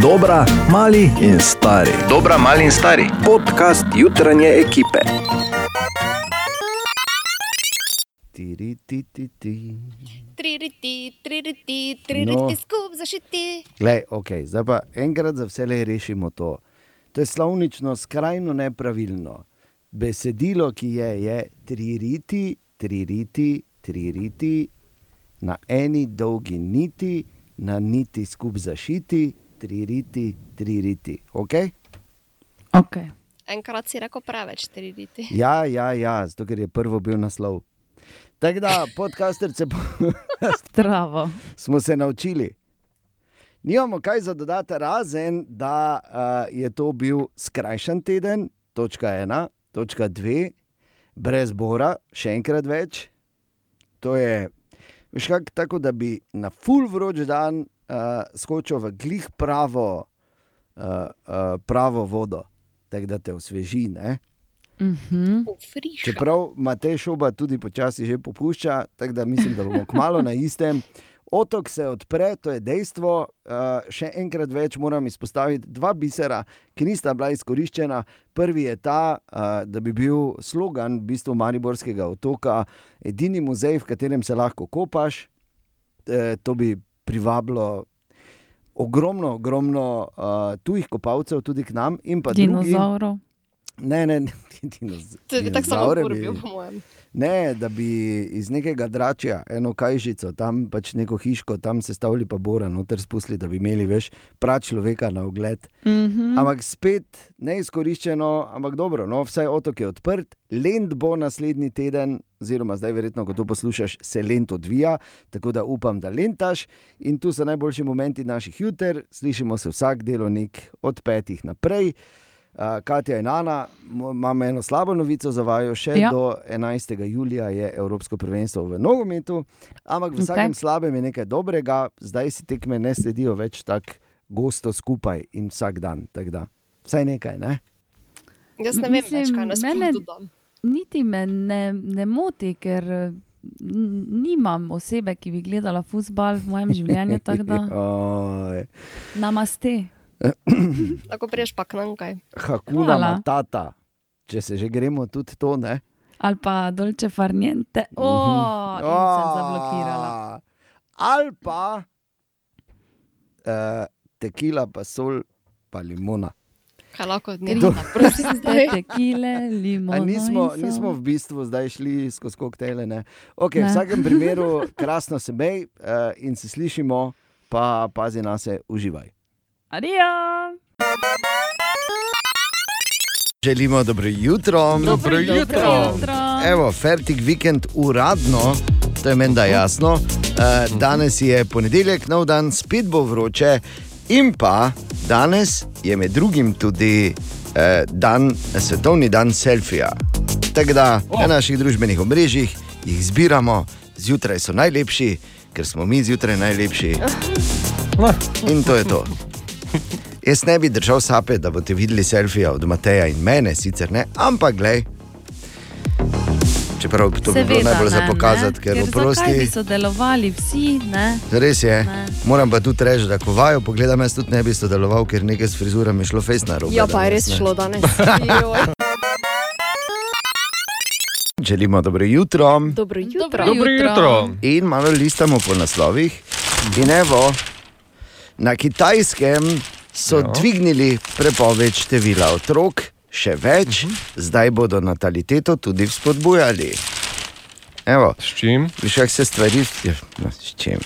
Dobra, mali in stari. Dobra, mali in stari. Podcast jutranje ekipe. Tiri, ti, ti, ti. Tririti, tririti, No. tririti, skup zašiti. Glej, okay, zdaj pa enkrat za vse rešimo to. To je slovnično skrajno nepravilno. Besedilo, ki je, je tririti, tririti, tririti, na eni dolgi niti, na niti skup zašiti, tririti, tririti. Okay? Okay. Enkrat si rekel preveč, tririti. Ja, ja, ja, zato ker je prvo bil naslov. Tako da, podcasterce Zdravo. smo se naučili. Nimamo kaj za dodati, razen da uh, je to bil skrajšan teden, točka ena, točka dve, brez bora, še enkrat več. To je, veš, kak, tako da bi na full vroč dan uh, skočil v glih pravo, uh, uh, pravo vodo, tako da te osveži. Ne? Mhm. Friška. Čeprav Matej šoba tudi počasi že popušča, tako da mislim, da bomo kmalo na istem. Otok se odpre, to je dejstvo. Uh, še enkrat več moram izpostaviti dva bisera, ki nista bila izkoriščena. Prvi je ta, uh, da bi bil slogan v bistvu Mariborskega otoka edini muzej, v katerem se lahko kopaš. E, to bi privabilo ogromno, ogromno uh, tujih kopalcev tudi k nam in pa drugi. Dinozaurov. Ne, ne, ne, dinoz, To je tako samo dinozavre kurbil, bi- po mojem. Ne, da bi iz nekega dračja, eno kajžico, tam pač neko hiško, tam se stavili pa bora, noter spustili, da bi imeli več prav človeka na ogled. Mhm. Ampak spet neizkoriščeno, ampak dobro, no, vsaj otok je odprt, Lend bo naslednji teden, oziroma zdaj, verjetno, ko to poslušaš, se Lend odvija, tako da upam, da lentaš. In tu so najboljši momenti naših juter, slišimo se vsak delovnik od petih naprej. Uh, Katja in Ana, mo- imam eno slabo novico za vaju. Še ja. Do 11. julija je Evropsko prvenstvo v nogometu, ampak v vsakem okay. slabem je nekaj dobrega, zdaj si tekme ne sledijo več tako gosto skupaj in vsak dan. da, Vsaj nekaj, ne? Jaz ne vem več, Mislim, kaj nas mene- dodam. Niti me ne, ne moti, ker nimam osebe, ki bi gledala futbal v mojem življenju. Namaste. Lahko priješ pa k nam kaj. Hakuna Hvala. matata, če se že gremo tudi to, ne? Ali pa dolče farniente. Mhm. Oh, in sem zablokirala. Ali pa uh, tekila, pa sol, pa limona. Kaj lahko od Ker njega jih prosim Te zdaj. tekile, A limona. nismo, nismo v bistvu zdaj šli skozi koktejle. Ne? Okay, v Ne. vsakem primeru, krasno se mej uh, in se slišimo, pa pazi na se, uživaj. Adijo! Želimo dobro jutro. Dobro jutro. Evo, fertik vikend uradno, to je menda jasno. Uh, danes je ponedeljek, nov dan, spet bo vroče, in pa danes je med drugim tudi uh, dan, svetovni dan selfija. Tako da na naših družbenih omrežjih jih zbiramo, zjutraj so najlepši, ker smo mi zjutraj najlepši. In to je to. Jaz ne bi držal sape, da boste videli selfije od Mateja in mene, sicer ne, ampak glej. Čeprav to bi bilo Seveda najbolj za ne, pokazati, ne? ker bi oprosti. sodelovali vsi, ne? Res je, Ne. moram pa tudi reči, da ko vajo pogledam, jaz tudi ne bi sodeloval, ker nekaj s frizurami je šlo fejs na robe. Ja, pa je res ne. šlo danes. Želimo dobro jutro Dobro jutro. Dobro Dobro jutro. in malo listamo po naslovih. In evo, na kitajskem so Ja. dvignili prepoved števila otrok, še več, zdaj bodo nataliteto tudi vzpodbujali. Evo, S čim? Kako se stvari, ja, no, s čim.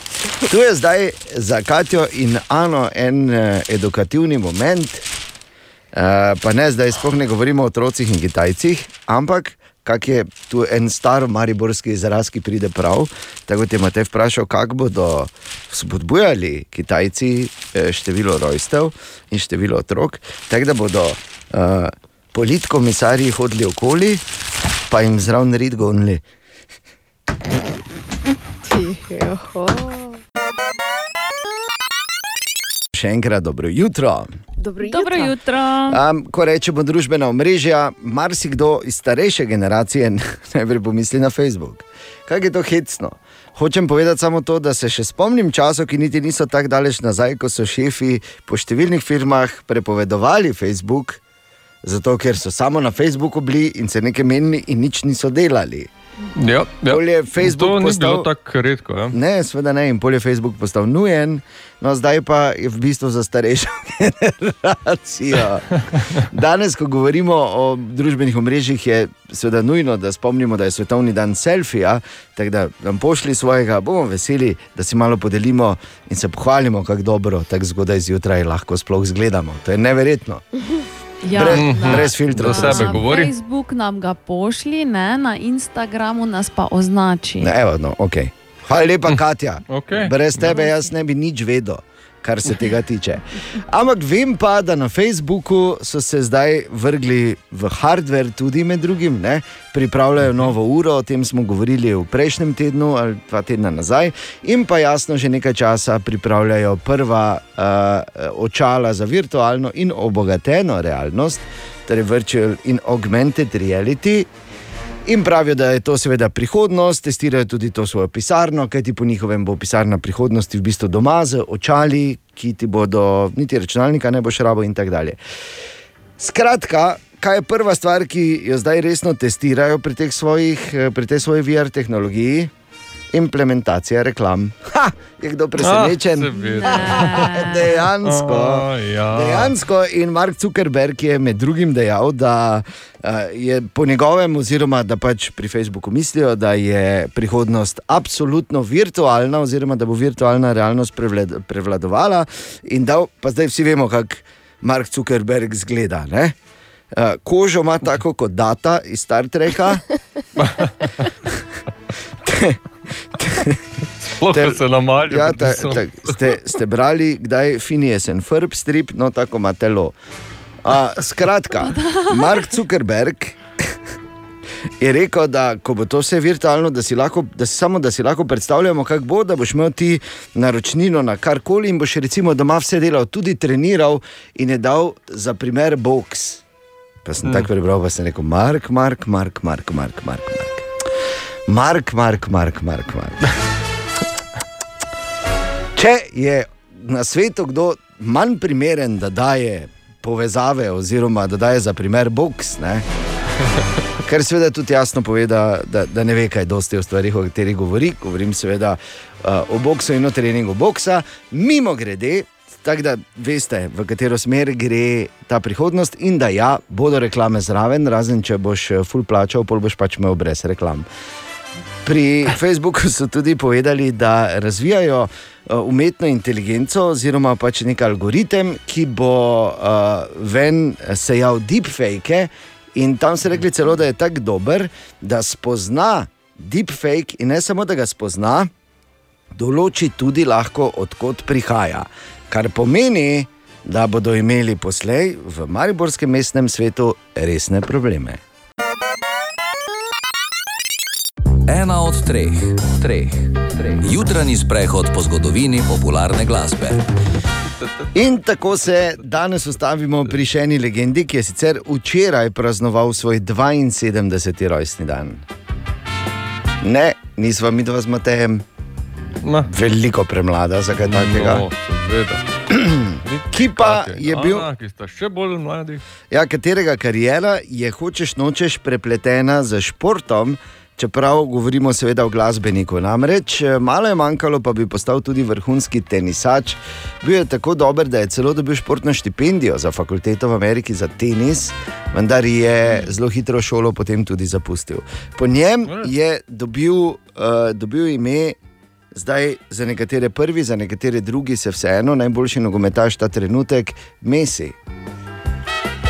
Tu je zdaj za Katijo in Ano en uh, edukativni moment. Uh, pa ne, zdaj sploh ne govorimo o otrocih in Kitajcih, ampak kak je tu en star mariborski izraz, ki pride prav. Tako te imate vprašal, kako bodo spodbujali Kitajci eh, število rojstev in število otrok, tako da bodo uh, politkomisarji hodili okoli, pa jim zraven red gonili. Tiho. Še enkrat dobro jutro. Dobro jutro. Dobro jutro. Um, ko rečemo družbena omrežja, marsikdo iz starejše generacije najprej pomisli na Facebook. Kaj je to hecno? Hočem povedati samo to, da se še spomnim časov, ki niti niso tako daleč nazaj, ko so šefi po številnih firmah prepovedovali Facebook, zato ker so samo na Facebooku bili in se nekaj menili in nič niso delali. Ja, ja. Pol je Facebook to ni postal- bilo tako redko. Ja. Ne, seveda ne, in pol je Facebook postal nujen, no zdaj pa je v bistvu za starejšo generacijo. Danes, ko govorimo o družbenih omrežjih, je seveda nujno, da spomnimo, da je svetovni dan selfija, tako da nam pošli svojega, bomo veseli, da si malo podelimo in se pohvalimo, kako dobro tako zgodaj zjutraj lahko sploh izgledamo. To je neverjetno. Ja, Brez- na- brez filtrov, na Za sebe govori. Facebook nam ga pošli, ne, na Instagramu nas pa označi. Ne, evo, no, okay. Hvala lepa, Katja. Okay. Brez tebe jaz ne bi nič vedel, kar se tega tiče. Ampak vem pa, da na Facebooku so se zdaj vrgli v hardware, tudi med drugim, ne? pripravljajo novo uro, o tem smo govorili v prejšnjem tednu ali dva tedna nazaj, in pa jasno, že nekaj časa pripravljajo prva uh, očala za virtualno in obogateno realnost, torej virtual in augmented reality. In pravijo, da je to seveda prihodnost, testirajo tudi to svojo pisarno, kajti po njihovem bo pisarna prihodnosti v bistvu doma z očali, ki ti bodo, niti računalnika ne boš rabo in tako dalje. Skratka, kaj je prva stvar, ki jo zdaj resno testirajo pri, svojih, eh, pri tej svoji VR tehnologiji? Implementacija reklam. Ha, je kdo presenečen? Ah. Dejansko. O, ja. Dejansko in Mark Zuckerberg je med drugim dejal, da uh, je po njegovem, oziroma da pač pri Facebooku mislijo, da je prihodnost absolutno virtualna, oziroma da bo virtualna realnost prevlad, prevladovala. In da, pa zdaj vsi vemo, kako Mark Zuckerberg zgleda. Ne? Uh, kožo ima tako kot data iz Star Treka. Sploh Ter- se namalja. Ja, ta, ta, ste, ste brali, kdaj je Phineas and Ferb strip, no tako ima telo. A, skratka, Mark Zuckerberg je rekel, da ko bo to vse virtualno, da si lahko, da si, samo da si lahko predstavljamo, kako bo, da boš imel ti naročnino na karkoli in boš recimo doma vse delal, tudi treniral in je dal za primer box. Pa sem mm. tako prebral, pa sem rekel, Mark, Mark, Mark, Mark, Mark, Mark. Mark, Mark, Mark, Mark, Mark. Če je na svetu kdo manj primeren, da daje povezave, oziroma da daje za primer box, ne? ker seveda tudi jasno pove, da, da, da ne ve, kaj dosti o stvarih, o katerih govori. Govorim seveda uh, o boksu in o treningu boksa, mimo grede. Tako da veste, v katero smer gre ta prihodnost, in da ja, bodo reklame zraven, razen če boš eh, full plačal, pol boš pač imel brez reklam. Pri Facebooku so tudi povedali, da razvijajo uh, umetno inteligenco, oziroma pač nek algoritem, ki bo uh, ven sejal deepfake. In tam so rekli celo, da je tako dober, da spozna deepfake in ne samo, da ga spozna, določi tudi lahko, odkot prihaja. Kar pomeni, da bodo imeli poslej v Mariborskem mestnem svetu resne probleme. Ena od treh, treh, treh. Jutranji sprehod po zgodovini popularne glasbe. In tako se danes ustavimo pri še eni legendi, ki je sicer včeraj praznoval svoj 72. rojstni dan. Ne, nisva mi dva z Matejem, Ma, veliko premlada za kaj takega. no, seveda. Ki pa je bil, Ana, ki sta še bolj mladi. ja, katerega karijera je hočeš nočeš prepletena z športom. Čeprav govorimo seveda o glasbeniku, namreč eh, malo je manjkalo, pa bi postal tudi vrhunski tenisač. Bil je tako dober, da je celo dobil športno štipendijo za fakulteto v Ameriki za tenis, vendar je zelo hitro šolo potem tudi zapustil. Po njem je dobil, uh, dobil ime, zdaj za nekatere prvi, za nekatere drugi, se vseeno najboljši nogometaš ta trenutek, Messi.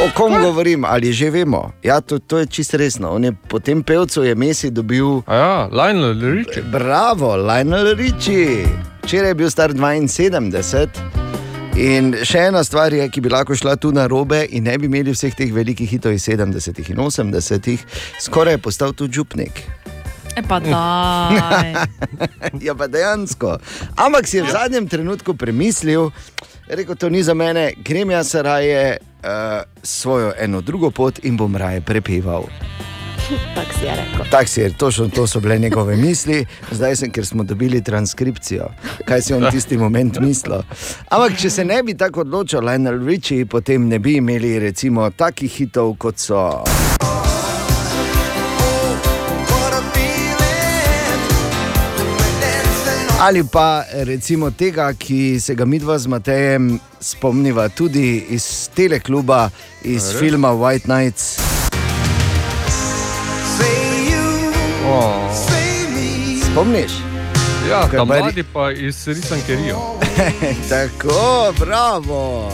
O kom govorim, ali že vemo? Ja, to, to je čisto resno. Je po tem pevcu je Messi dobil. A ja, Lionel Richie. Bravo, Lionel Richie. Včeraj je bil star 72. In še ena stvar je, ki bi lahko šla tu na robe in ne bi imeli vseh teh velikih hitov iz 70 in 80, skoraj je postal tudi župnik. E pa daj. ja, pa dejansko. Ampak si je v zadnjem trenutku premislil, Je rekel, to ni za mene, grem jaz raje uh, svojo eno drugo pot in bom raje prepeval. Tako si je rekel. Tak si je, točno to so bile njegove misli, zdaj sem, ker smo dobili transkripcijo, kaj si on tisti moment mislil. Ampak, če se ne bi tako odločil, Lionel Richie, potem ne bi imeli recimo takih hitov, kot so. Ali pa recimo tega, ki se ga midva z Matejem spomniva tudi iz telekluba, iz res? filma White Nights. Oh. Spomniš? Ja, Kaj tam pa mladi pa iz risanke Rio. Tako, bravo.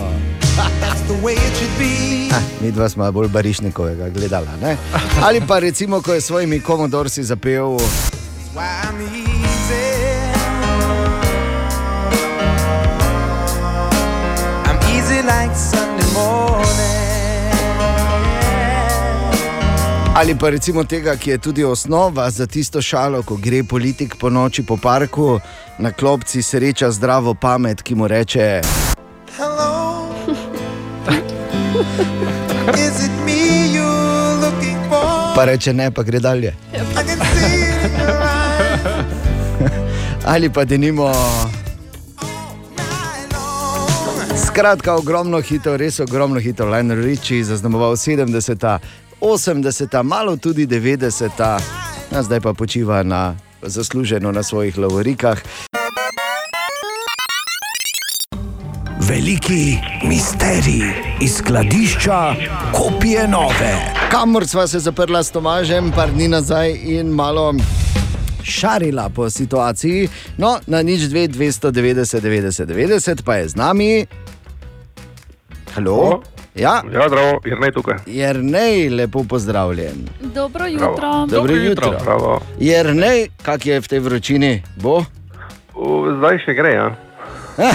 Ah, Mi dva smo bolj barišnikovega gledala. Ne? Ali pa recimo, ko je svojimi komodorsi zapel. Ali pa recimo tega, ki je tudi osnova za tisto šalo, ko gre politik po noči po parku, na klopci sreča zdravo pamet, ki mu reče: Pa reče ne, pa gre dalje. Ali pa denimo. Skratka, ogromno hitov, res ogromno hitov. Lionel Richie zaznamoval 70, 80, malo tudi 90, a zdaj pa počiva na zasluženo na svojih lavorikah. Veliki misterij iz skladišča kopije nove. Kamor sva se zaprla s Tomažem, par dni nazaj in malo šarila po situaciji. No, na nič 2, 290, 90, 90 pa je z nami. Halo? Halo? Ja, Ja, zdravo, jer ne tukaj. Jernej, lepo pozdravljen. Dobro jutro. Dobro Dobro jutro. jutro. Jernej, kak je v tej vročini? Bo? U, zdaj še gre, ja.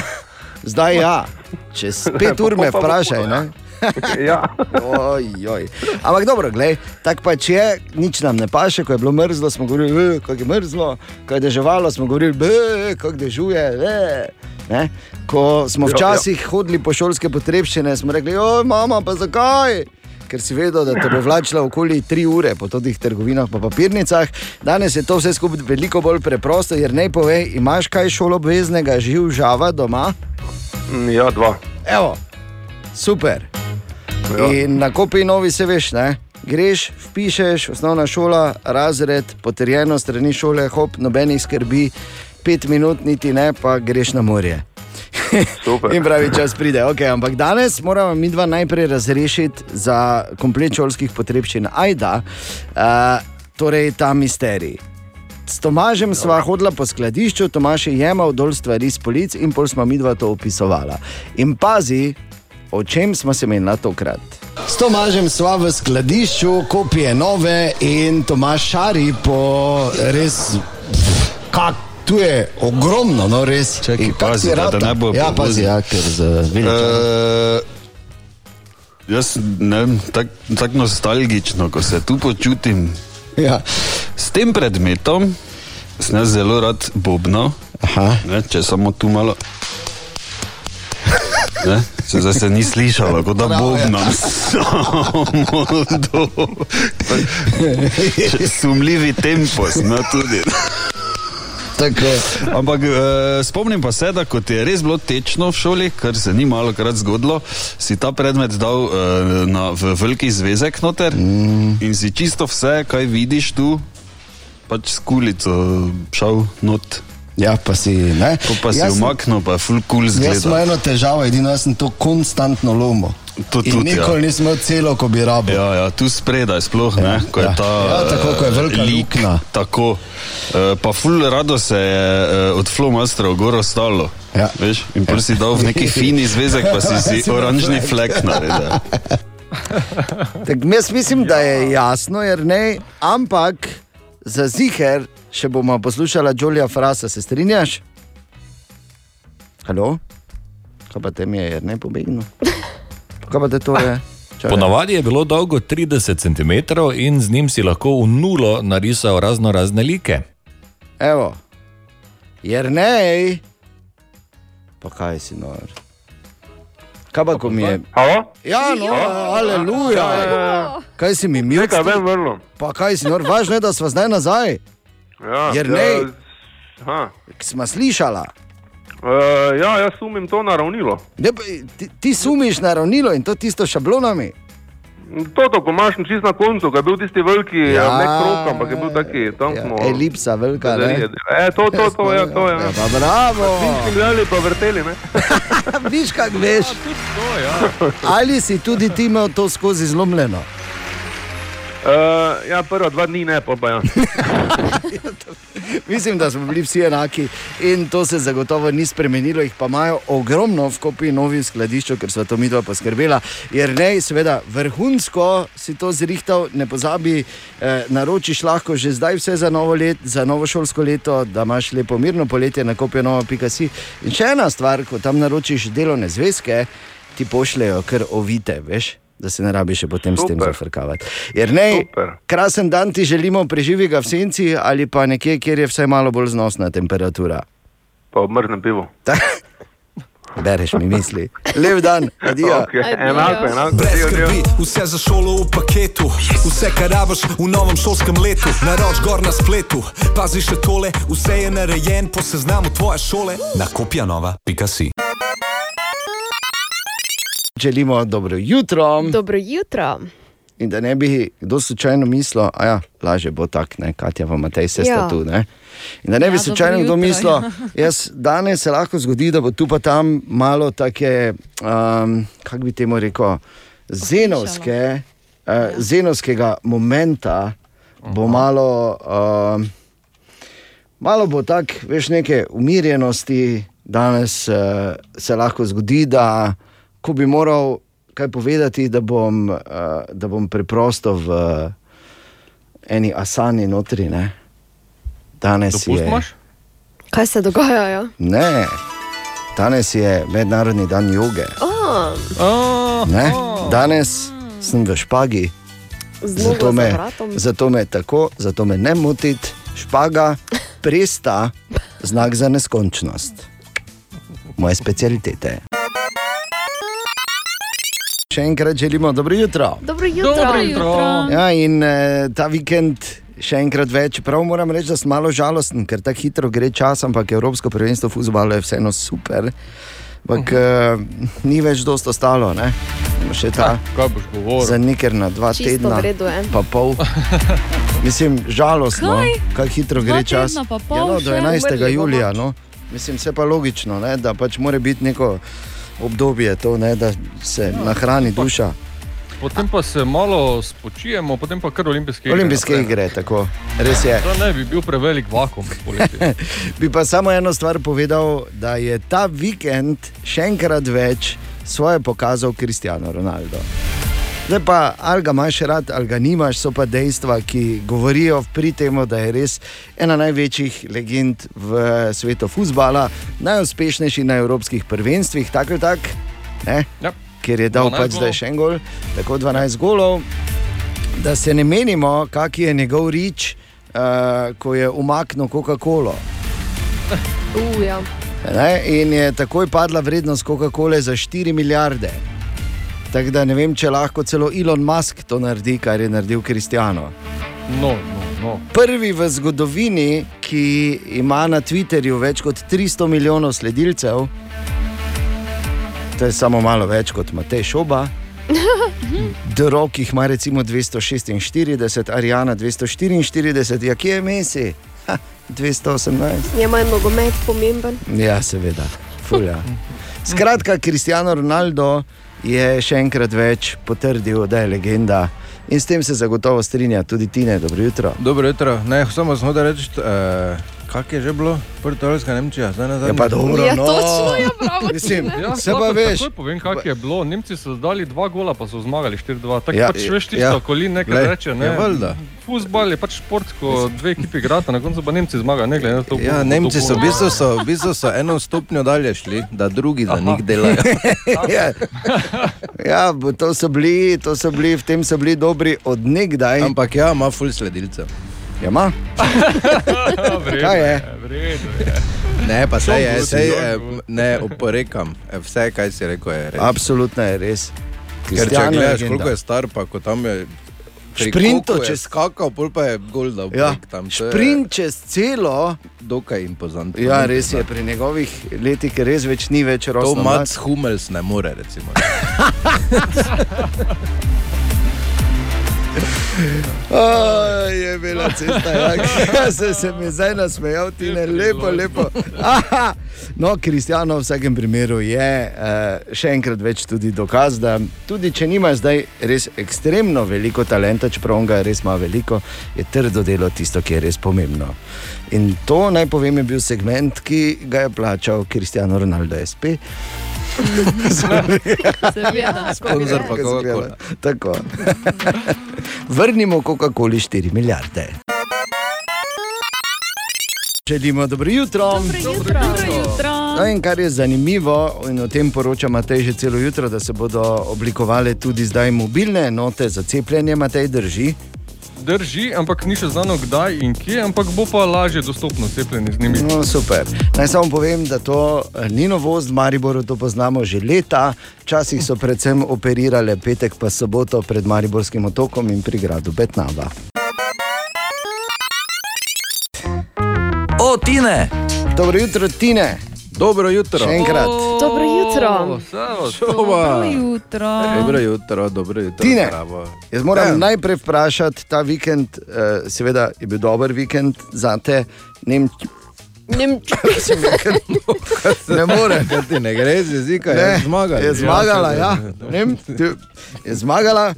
Zdaj ja, čez pet ur me Pa bo vprašaj. hudo, Ne? Ja. Oj, oj. Ampak dobro, gled, tako pač je, nič nam ne paše, ko je bilo mrzlo, smo govorili, kako je mrzlo, ko je deževalo, smo govorili, kako dežuje. Be. Ne? Ko smo Ja, včasih hodili po šolske potrebščine, smo rekli, oj, mama, pa zakaj? Ker si vedel, da te bo vlačila okoli 3 ure po teh trgovinah, pa papirnicah. Danes je to vse skupaj veliko bolj preprosto, jer ne povej, imaš kaj šolobveznega, živ žava doma? Mm, Ja, dva. Evo, super. Ja. In na kopi novi se veš, ne? Greš, pišeš, osnovna šola, razred, potrjeno strani šole, hop, nobenih skrbi, pet minut, niti ne, pa greš na morje. In pravi čas pride. Okay, ampak danes moramo mi dva najprej razrešiti za komplet šolskih potrebščin. Ajda, uh, torej ta misterij. S Tomažem sva hodila po skladišču, Tomaž je jemal dol stvari z polic in pol smo mi dva to opisovala. In pazi, o čem smo se menila tokrat. S Tomažem sva v skladišču, kopije nove in Tomaž šari po res. Kak, tu je ogromno, no res. Čakaj, In kak pazi, ti da- da ne bo Ja, pazi, ja, ker z veličanom. Uh, jaz ne vem, tako tak nostalgično, ko se tu počutim. Ja. S tem predmetom sem zelo rad bobno, Aha. ne, če samo tu malo. Ne, se zdaj se ni slišalo, kot da bobnam samo do. Sumljivi tempo, no tudi. Tako. Ampak uh, spomnim pa se, da kot je res bilo tečno v šoli, kar se ni malo krat zgodilo, si ta predmet dal uh, na, v veliki zvezek noter mm. in si čisto vse, kaj vidiš tu, pač s kulico šel not. Ja, pa si ne. Ko pa si Jaz sem- umaknil, pa je full cool Jaz sem zgleda. eno težavo, edino jaz sem to konstantno lomil. To tudi, ja. nikoli nisem imel celo, ko bi rabil. Ja, ja, tu spredaj sploh, ne, ko je ja. ta Ja, tako, ko je eh, velika lik, luknja. Tako, uh, pa ful rado se je uh, od flomastrov gor ostalo. Ja. Veš, in prvi si dal v neki fini zvezek, pa si si oranžni flek naredil. Tak, jaz mislim, da je jasno, jer ne, ampak za ziger še bomo poslušali Jolija Frasa, se strinjaš? Halo? Kaj pa te mi je, ne pobegnil? Kaj pa te to je? Čakaj. Ponavadi je bilo dolgo 30 cm in z njim si lahko v nulo narisal razno razne like. Evo, jer ne, pa kaj si nor. Kaj pa, ko mi je? Halo? Ja, no, aleluja. Kaj si mi mil? Pa kaj si, nor, važno je, da smo zdaj nazaj. Ja, Jernej. ja. Smo slišala. Uh, ja, jaz sumim to naravnilo. Ne, pa, ti, ti sumiš na ravnilo in to tisto šablonami. To, to, ko imaš čist na koncu, ko je bil tisti veliki, Ja. ja. ne krok, ampak je bil taki, tam Ja, smo. elipsa velika, ne? E, to, to, to, ja, to je. Ja, pa bravo. Finski gledali pa vrteli, ne? Viš, kak veš. To, ja. Ali si tudi ti imel to skozi zlomljeno? Uh, ja, prva dva dni ne, pa ja. Mislim, da smo bili vsi enaki in to se zagotovo ni spremenilo. Jih pa imajo ogromno v kopi novih skladišču, ker so to mi dva poskrbela. Jer ne, seveda, vrhunsko si to zrihtal, ne pozabi, eh, naročiš lahko že zdaj vse za novo, let, za novo šolsko leto, da imaš lepo mirno poletje na kopiju nova.si. In še ena stvar, ko tam naročiš delovne zvezke, ti pošljejo kar ovite, veš. Da se ne rabi še potem s tem Super. zafrkavati. Jer ne, Super. krasen dan ti želimo, preživi ga v senci ali pa nekje, kjer je vsaj malo bolj znosna temperatura. Pa obmrznem pivo. Bereš mi misli. Lep dan, adijo. Okay. Enako, enako. Brez skrbi, vse za šolo v paketu, vse kar rabiš v novem šolskem letu, naroč gor na spletu. Pazi še tole, vse je narejen po seznamu tvoje šole na kopjanova.si. Želimo dobro jutro. Dobro jutro. In da ne bi kdo slučajno mislil, da ja, laže bo tako, ne, Katja, pa Matej, se sta Ja. tu. Ne? In da ne bi Ja, slučajno dobro kdo mislil, ja. jaz danes se lahko zgodi, da bo tu pa tam malo take, um, kako bi temu rekel, zenovske, uh, zenovskega momenta, bo malo. Um, Malo bo tako, veš, neke umirjenosti, danes uh, se lahko zgodi, da ko bi moral kaj povedati, da bom, uh, da bom preprosto v eni asani notri. Ne? Danes Dopust je. Kaj se dogaja? Ja? Ne, danes je mednarodni dan joge. Oh, A, Ne? a. Danes sem v špagi, zato za me, zato me tako, zato me ne motiti, špaga, presta, znak za neskončnost. Moje specialitete. Še enkrat želimo dobro jutro. Dobro jutro. Dobro jutro. Ja, in eh, ta vikend še enkrat več. Prav moram reči, da sem malo žalosten, ker tako hitro gre čas, ampak Evropsko prvenstvo v futbalu je vseeno super. Ampak uh, ni več dosto ostalo, ne? Še ta Kaj boš govoril? za nekaj na dva Čisto tedna. Pa pol. Mislim, žalostno, kako hitro Dva gre čas. tedna pa pol ja, no, do še? 11. Umrli bomo. julija. No. Mislim, vse pa logično, ne, da pač mora biti neko obdobje, to, ne, da se nahrani duša. Potem pa se malo spočijemo, potem pa kar olimpijske igre. Olimpijske naprej. igre, tako. Res je. Da ne bi bil prevelik vakum. Bi pa samo eno stvar povedal, da je ta vikend še enkrat več svoje pokazal Cristiano Ronaldo. Zdaj pa, ali ga imaš rad, ali ga nimaš, so pa dejstva, ki govorijo pri tem, da je res ena največjih legend v svetu futbola, najuspešnejši na evropskih prvenstvih, tako ali tako, ne? Ja. ker je dal 12 pač zdaj še en gol, tako 12 golov. Da se ne menimo, kak je njegov rič, uh, ko je umaknil Coca-Colo. Uh, ja. Ne? In je takoj padla vrednost Coca-Cole za 4 milijarde. Tako da ne vem, če lahko celo Elon Musk to naredi, kar je naredil Kristijano. No, no, no. Prvi v zgodovini, ki ima na Twitterju več kot 300 milijonov sledilcev, to je samo malo več kot Matej Šoba. Drog jih ima recimo 246, Arijana 244, ja, kje je Messi? Ha, 218. Je manj nogomet pomemben. Ja, seveda, fulja. Skratka, Cristiano Ronaldo je še enkrat več potrdil, da je legenda. In s tem se zagotovo strinja tudi Tine, dobro jutro. Dobro jutro, ne, samo smo da reči, eh, kak je že bilo, Portugalska Nemčija, zdaj nazaj. Ja, pa dobro, Ja, no. točno, ja, bravo, Mislim, Ja, se pa veš. Povem, kako je bilo. Nemci so dali dva gola, pa so zmagali 4-2. Tako Ja, ja, pač veš tisto, ja. ja. ko li nekaj Glej, reče. Ne? ja. Futbol je pač šport, ko dve ekipi igrata, na koncu pa Nemci zmagajo, ne glede na to. Ja, kdo- Nemci so bo- v bistvu, so, v bistvu so eno stopnjo dalje šli, da drugi za Aha. njih delajo. ja, ja, bo- to so, bili, to so bili, v tem so bili dobri od nekdaj. Ampak ja, ima ful sledilcev. Ja, ma? Kaj je? Ne, pa sej je, sej, eh, ne oporekam. Eh, Vse, kaj si rekel, je res. Absolutno je res. Ker če je gledaš, koliko je star, pa ko tam je. je čez- skakal, pol pa je gol dal. Ja, tam. To je Sprint čez celo. Dokaj impozantno. Ja, res je pri njegovih letih, ker res več ni več To rosno. Mats Hummels ne more, recimo. Oh, je bila cesta, ja, se, se mi zdaj nasmejal, ti ne lepo, lepo. Aha. No, Kristjano v vsakem primeru je uh, še enkrat več tudi dokaz, da tudi če nimaš zdaj res ekstremno veliko talenta, čeprav ga res ima veliko, je trdo delo tisto, ki je res pomembno. In to naj povem, je bil segment, ki ga je plačal Kristjano Ronaldo SP. Sponzor pa Coca-Cola. Tako. Vrnimo Coca-Coli 4 milijarde. Želimo dobro jutro. Dobro jutro. No, in kar je zanimivo, in o tem poroča Matej že celo jutro, da se bodo oblikovale tudi zdaj mobilne enote za cepljenje, Matej drži. Drži, ampak ni še znano kdaj in kje, ampak bo pa lažje dostopno cepljenje z njimi. No, super. Naj samo povem, da to eh, ni novost, v Mariboru to poznamo že leta. Včasih so predvsem operirale petek pa soboto pred Mariborskim otokom in pri gradu Betnava. O, Tine! Dobro jutro, Tine. Dobro jutro. Še enkrat. Dobro jutro. Šova. Dobro jutro. Dobro jutro, dobro jutro. Tine, zdravo. jaz moram Ja. ja. najprej vprašati, ta vikend, eh, seveda je bil dober vikend za te, Nemč Nem... ne more. Kaj ti ne gre z jezika, je zmagala. Je zmagala, ja. Nem, je zmagala.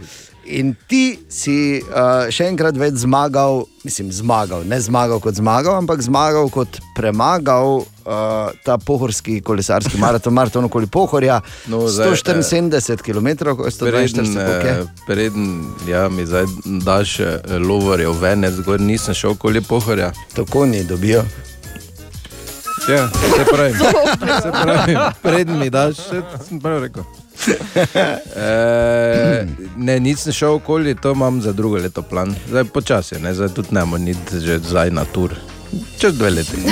In ti si uh, še enkrat več zmagal, mislim, zmagal, ne zmagal kot zmagal, ampak zmagal kot premagal uh, ta pohorski kolesarski maraton, maraton okoli Pohorja. No, zdaj, 174 km, ko je 142 Preden, km. eh, preden ja, mi zdaj daš eh, lovorjev venec, gor nisem šel okoli pohorja. Tako ni dobijo. Ja, se pravi, se pravi, preden mi daš, še sem prav rekel. E, ne, nisem šel okoli, to imam za drugo leto plan. Zdaj počasi, ne, zdaj tudi ne morem iti že zdaj na tur. Čez dve leti.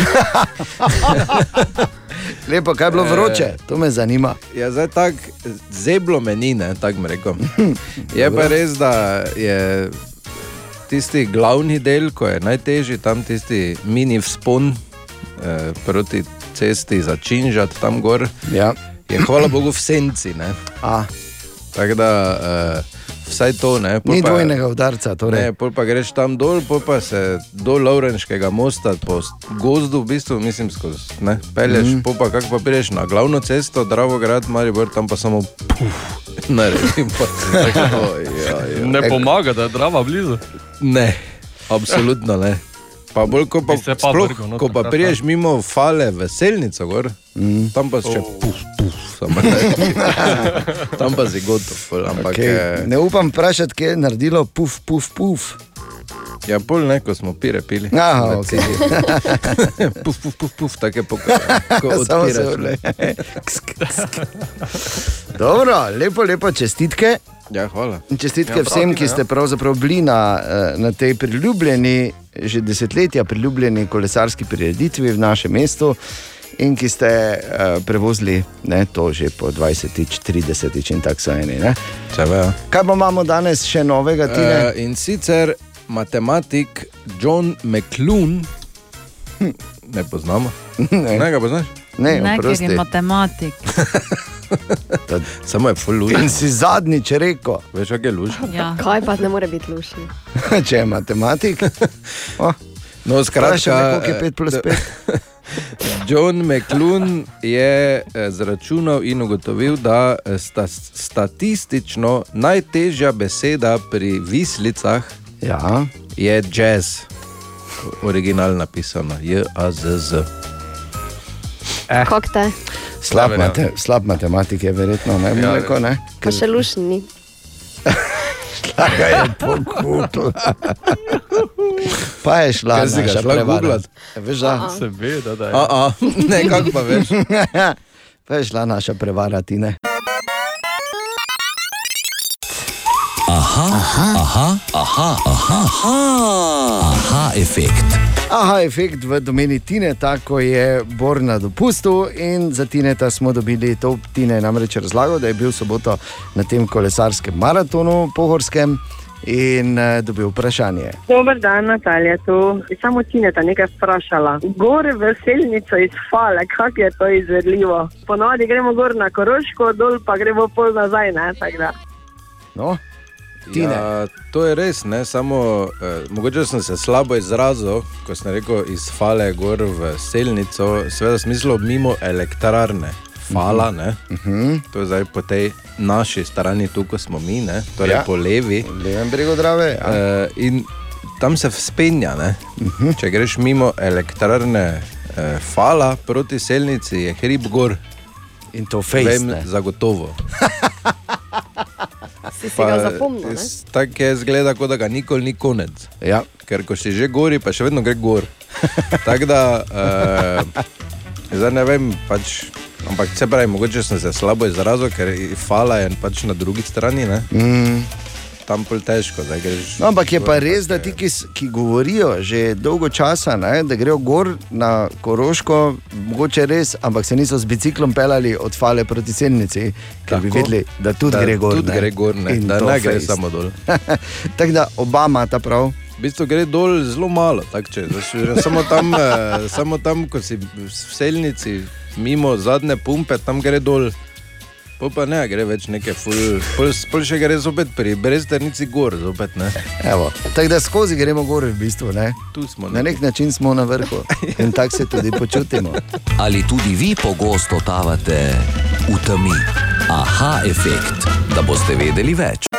Lepo, kaj je bilo vroče, to me zanima. Ja, zdaj tako zeblo meni, ne, tako mi rekel. Je pa res, da je tisti glavni del, ko je najtežji, tam tisti mini vzpon eh, proti cesti za Činžat, tam gor. Ja. Je hvala Bogu v senci. ne. Tako da eh, vsaj to ne. pol Ni pa- dvojnega udarca. Torej. Ne, pol pa greš tam dol, pol pa se do Laurenškega mosta po gozdu, v bistvu, mislim, skozi. Ne, pelješ, Mhm. mm. pol pa kako pa prideš na glavno cesto, Dravograd, Maribor, tam pa samo puf, naredim. Pa, tako, ja, ja. Ne pomaga, da je drava blizu. Ne, absolutno ne. Pa bolj, ko pa, Bi se pa sploh, vrgel noter ko pa priješ mimo fale veselnico, gor, mm. tam pa še Oh. puf, puf, samo ne. tam pa si gotov. Ampak, Okay. okay. Ne upam vprašati, kje je naredilo puf, puf, puf. Ja, pol ne, ko smo pire pili. Aha, cesti. puf, puf, puf, puf, pokal. Ko Samo se vrne. Dobro, lepo, lepo čestitke. Ja, hvala. Čestitke Ja, ja, vsem, prav, ki ja. ste pravzaprav bili na, eh, na tej priljubljeni, že desetletja priljubljeni kolesarski prireditvi v našem mestu. In ki ste uh, prevozili ne, to že po 20, 30 in tako so eni. Ne? Čeve, Kaj pa imamo danes še novega, ti? Uh, in sicer matematik John McClune, hm, ne poznamo. Ne. ne ga poznaš? Ne, Ne, ker je matematik. Samo je full luž. In si zadnjič rekel, Veš, kak je luž? Ja. Kaj pa ne more biti lušni? če je matematik. Oh, No, skratka, koliko je 5 plus eh, 5. John McClune je eh, zračunal in ugotovil, da eh, sta statistično najtežja beseda pri vislicah ja. je jazz. Original napisano, J-A-Z-Z. Eh. Kak te? Slab, Ja, verjamem. mate, slab matematik je verjetno, ne bi Ja, rekel. Ne? Pa še lušni. Šla je pokutila. Pa je šla Kaj si ga šla googlat? Veš, da. Seveda, da je. A, a, ne, kako pa veš. Pa je šla naša prevara, ti ne. Aha, aha, aha, aha, aha, aha, aha efekt. Aha, efekt v domeni Tineta, ko je Bor na dopustu in za Tineta smo dobili to. Tine je namreč razlagal, da je bil soboto na tem kolesarskem maratonu pohorskem in uh, dobil vprašanje. Dober dan, Natalija. Tu samo Tineta nekaj vprašala. Gore v selnico iz Fale, kako je to izvedljivo? Ponovadi gremo gor na Koroško, dol pa gremo pol nazaj. Ne, tako da. No, Ja, to je res, ne? samo eh, mogoče sem se slabo izrazil, ko sem rekel iz Fale gor v Selnico, seveda smislo mimo elektrarne. Fala, ne? Mhm. To je zdaj po tej naši strani, tu ko smo mi, ne? torej Ja. po levi. Levem bregu Drave. Ja. Eh, in tam se vzpenja. Ne? Če greš mimo elektrarne eh, Fala proti Selnici, je hrib gor. In to fejs, zagotovo. Si si ga zapomnil? Tako je zgleda, kot da ga nikoli ni konec. Ja. Ker ko si že gori, pa še vedno gre gor. Tako da, uh, zdaj ne vem, pač, ampak se pravi, mogoče sem se slabo izrazil, ker fala je pač na drugi strani. Ne? Mm. Tam pol težko, greš. No, ampak je pa res, da ti, ki, ki govorijo že dolgo časa, ne, da grejo gor na Koroško, mogoče res, ampak se niso z biciklom pelali od Fale proti Selnici, ker bi Tako. vedeli, da tudi Da gre gor. tudi gre gor, ne, In da ne gre fejst. samo dol. Tako da oba imata prav. V bistvu gre dol zelo malo, tak, če, zdaj, samo, tam, eh, samo tam, ko si v selnici, mimo zadnje pumpe, tam gre dol. Po pa ne, gre več neke ful, pol, pol še gre zopet pri brezternici gor, zopet ne. Evo, tako da skozi gremo gor, v bistvu. Ne? Tu smo. Na nek način smo na vrhu in tako se tudi počutimo. Ali tudi vi pogosto tavate v temi? Aha, efekt, da boste vedeli več.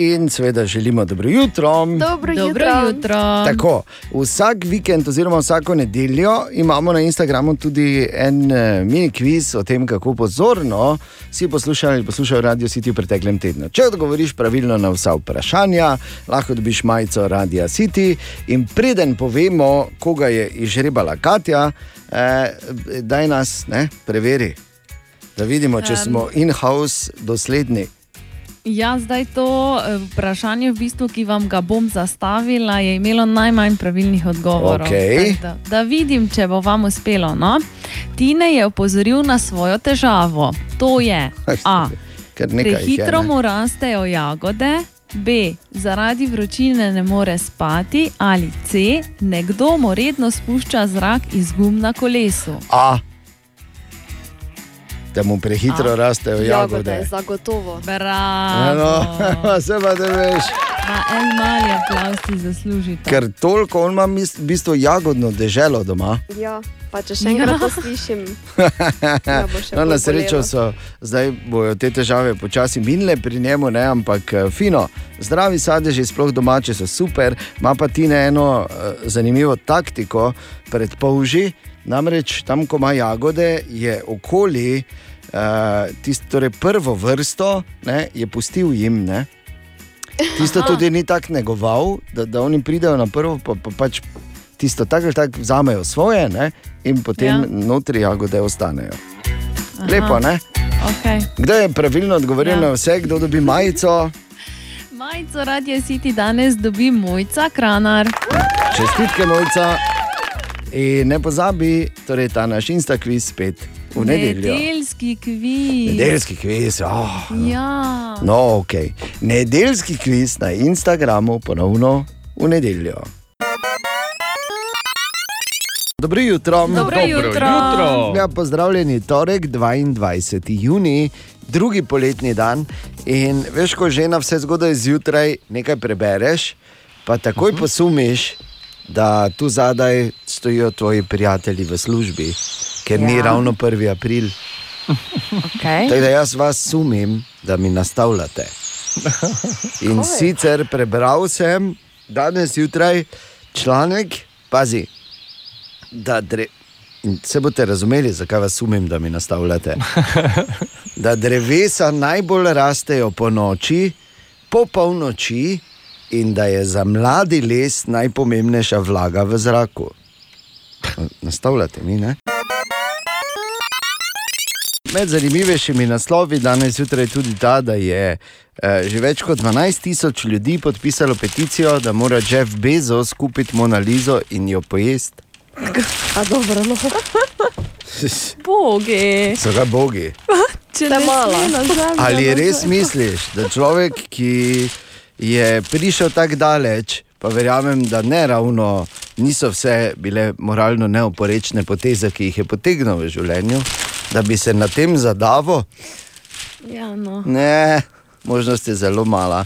In seveda želimo dobro jutro. Dobro, Dobro jutro. Tako, vsak vikend, oziroma vsako nedeljo, imamo na Instagramu tudi en eh, mini kviz o tem, kako pozorno si poslušal ali poslušal Radio City v preteklem tednu. Če odgovoriš pravilno na vsa vprašanja, lahko dobiš majico Radio City. In preden povemo, koga je izžrebala Katja, eh, daj nas ne, preveri, da vidimo, če smo in-house dosledni. Ja, zdaj to eh, vprašanje, v bistvu, ki vam ga bom zastavila, je imelo najmanj pravilnih odgovorov. Tako Da, da vidim, če bo vam uspelo. No? Tine je opozoril na svojo težavo. To je A. Prehitro mu rastejo jagode, B. Zaradi vročine ne more spati, ali C. Nekdo mu redno spušča zrak iz gum na kolesu. A. Da mu prehitro A. rastejo Jagode, jagode. zagotovo. Bravo. Eno, se pa da veš. Ma en mali aplaus ti zaslužite. Ker toliko on ima mis- v bistvu jagodno deželo doma. Ja, pa če še enkrat to slišim. Ja, še no, na srečo so zdaj bojo te težave počasi minile pri njemu, ne, ampak eh, fino. Zdravi sadeži, sploh domači, so super, ima pa ti eno uh, zanimivo taktiko pred polži. Namreč tam, ko ima jagode, je okoli uh, tisto, torej prvo vrsto, ne, je pustil jim. Ne. Tisto tudi ni tako negoval, da, da oni pridejo na prvo, pa, pa pač tisto tako ali tako vzamejo svoje ne, in potem Ja. notri jagode ostanejo. Lepo, ne? Okay. Kdo je pravilno odgovoril Ja. ja. na vse, kdo dobi majico? Majico Radio City danes dobi mojca kranar. Čestitke, mojca. In ne pozabi, torej ta naš instakviz spet v nedeljo. Nedeljski kviz. Nedeljski kviz. Oh. Ja. No, ok. Nedeljski kviz na Instagramu ponovno v nedeljo. Dobro jutro. Dobro Dobro jutro. jutro. Ja, pozdravljeni, torek 22. juni, drugi poletni dan. In veš, ko že na vse zgodaj zjutraj nekaj prebereš, pa takoj uh -huh. posumiš, da tu zadaj stojijo tvoji prijatelji v službi, ker ja. ni ravno 1. april. Okay. Tako da jaz vas sumim, da mi nastavljate. In Kaj? sicer prebral sem danes zjutraj članek, pazi, da dre, in se boste razumeli, zakaj vas sumim, da mi nastavljate. Da drevesa najbolj rastejo po noči, po polnoči, in da je za mladi les najpomembnejša vlaga v zraku. Nastavljate mi, ne? med zanimivejšimi naslovi danes zjutraj je tudi ta, da je eh, že več kot 12 tisoč ljudi podpisalo peticijo, da mora Jeff Bezos kupiti Monalizo in jo pojesti. A dobro, no. Bogi. So ga bogi. Če ne zemljo, Ali na res zemljo. misliš, da človek, ki je prišel tako daleč, pa verjamem, da ne ravno niso vse bile moralno neoporečne poteze, ki jih je potegnil v življenju, da bi se na tem zadavo? Ja, no. Ne, možnost je zelo mala.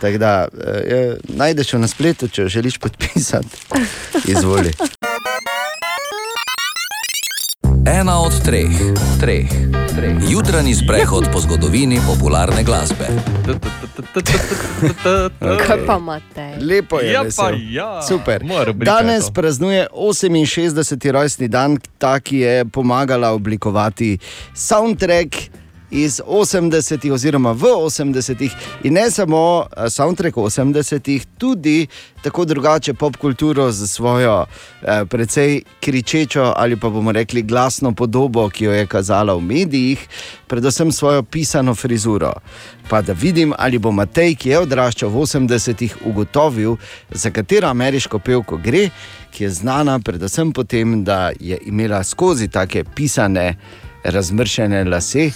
Tako da eh, najdeš jo na spletu, če jo želiš podpisati. Izvoli. Ena od treh, treh, treh. jutranji sprehod po zgodovini popularne glasbe. Kaj pa imate? Lepo je, Ja, pa ja. Super. Danes praznuje 68. rojstni dan, ta, ki je pomagala oblikovati soundtrack. Iz 80-ih, oziroma v 80-ih, in ne samo eh, soundtrack 80-ih, tudi tako drugače pop kulturo z svojo eh, precej kričečo ali pa bomo rekli glasno podobo, ki jo je kazala v medijih, predvsem svojo pisano frizuro. Pa da vidim, ali bo Matej, ki je odraščal v 80-ih, ugotovil, za katero ameriško pevko gre, ki je znana predvsem po tem, da je imela skozi take pisane, razmršene lase.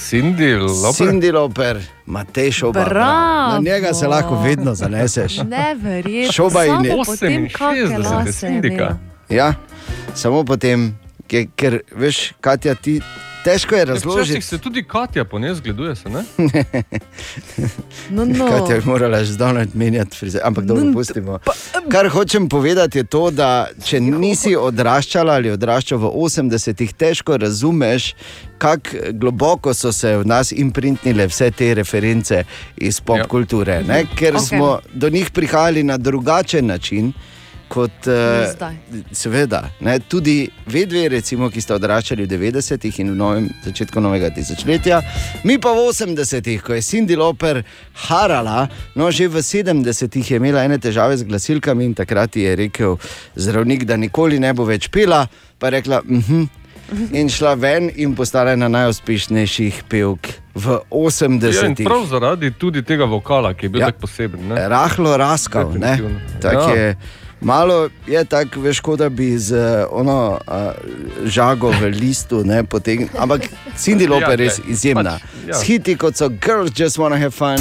Cindy Lauper. Cindy Loper, Matej Šoba. Bravo. Na njega se lahko vedno zaneseš. Neverjetno. Šoba in Samo je. po tem, kakšne 68 lase je imela. Ja, samo potem, ker, ker veš, Katja, ti težko je Včasih razložiti. se tudi Katja po njej zgleduje, se ne? No, no. Katja je morala že zdavnaj menjati frize, ampak dobro, No, pustimo. Kar hočem povedati je to, da če nisi odraščala ali odraščal v 80-ih, težko razumeš, kako globoko so se v nas imprintnile vse te reference iz pop kulture, ne? ker Ok. okay. smo do njih prihajali na drugačen način. Kot, zdaj. seveda, ne, tudi vedve, recimo, ki sta odraščali v 90-ih in v novem, začetku novega tisočletja, mi pa v 80-ih, ko je Cindy Loper harala, no že v 70-ih je imela ene težave z glasilkami in takrat ji je rekel zdravnik, da nikoli ne bo več pila, pa je rekla, mhm. In šla ven in postala ena najuspešnejših pevk v Ja, in 80-ih. prav zaradi tudi tega vokala, ki je bil Ja. ja. tako poseben. Ne? rahlo raskav. ne. Definitivno. Tak Ja. je, malo je tako, veš, kot da bi z eh, ono uh, žago v listu, ne, potegn... ampak Cindy Ja, Loper je res glej, izjemna. pač, ja. S hiti kot so Girls Just Wanna Have Fun.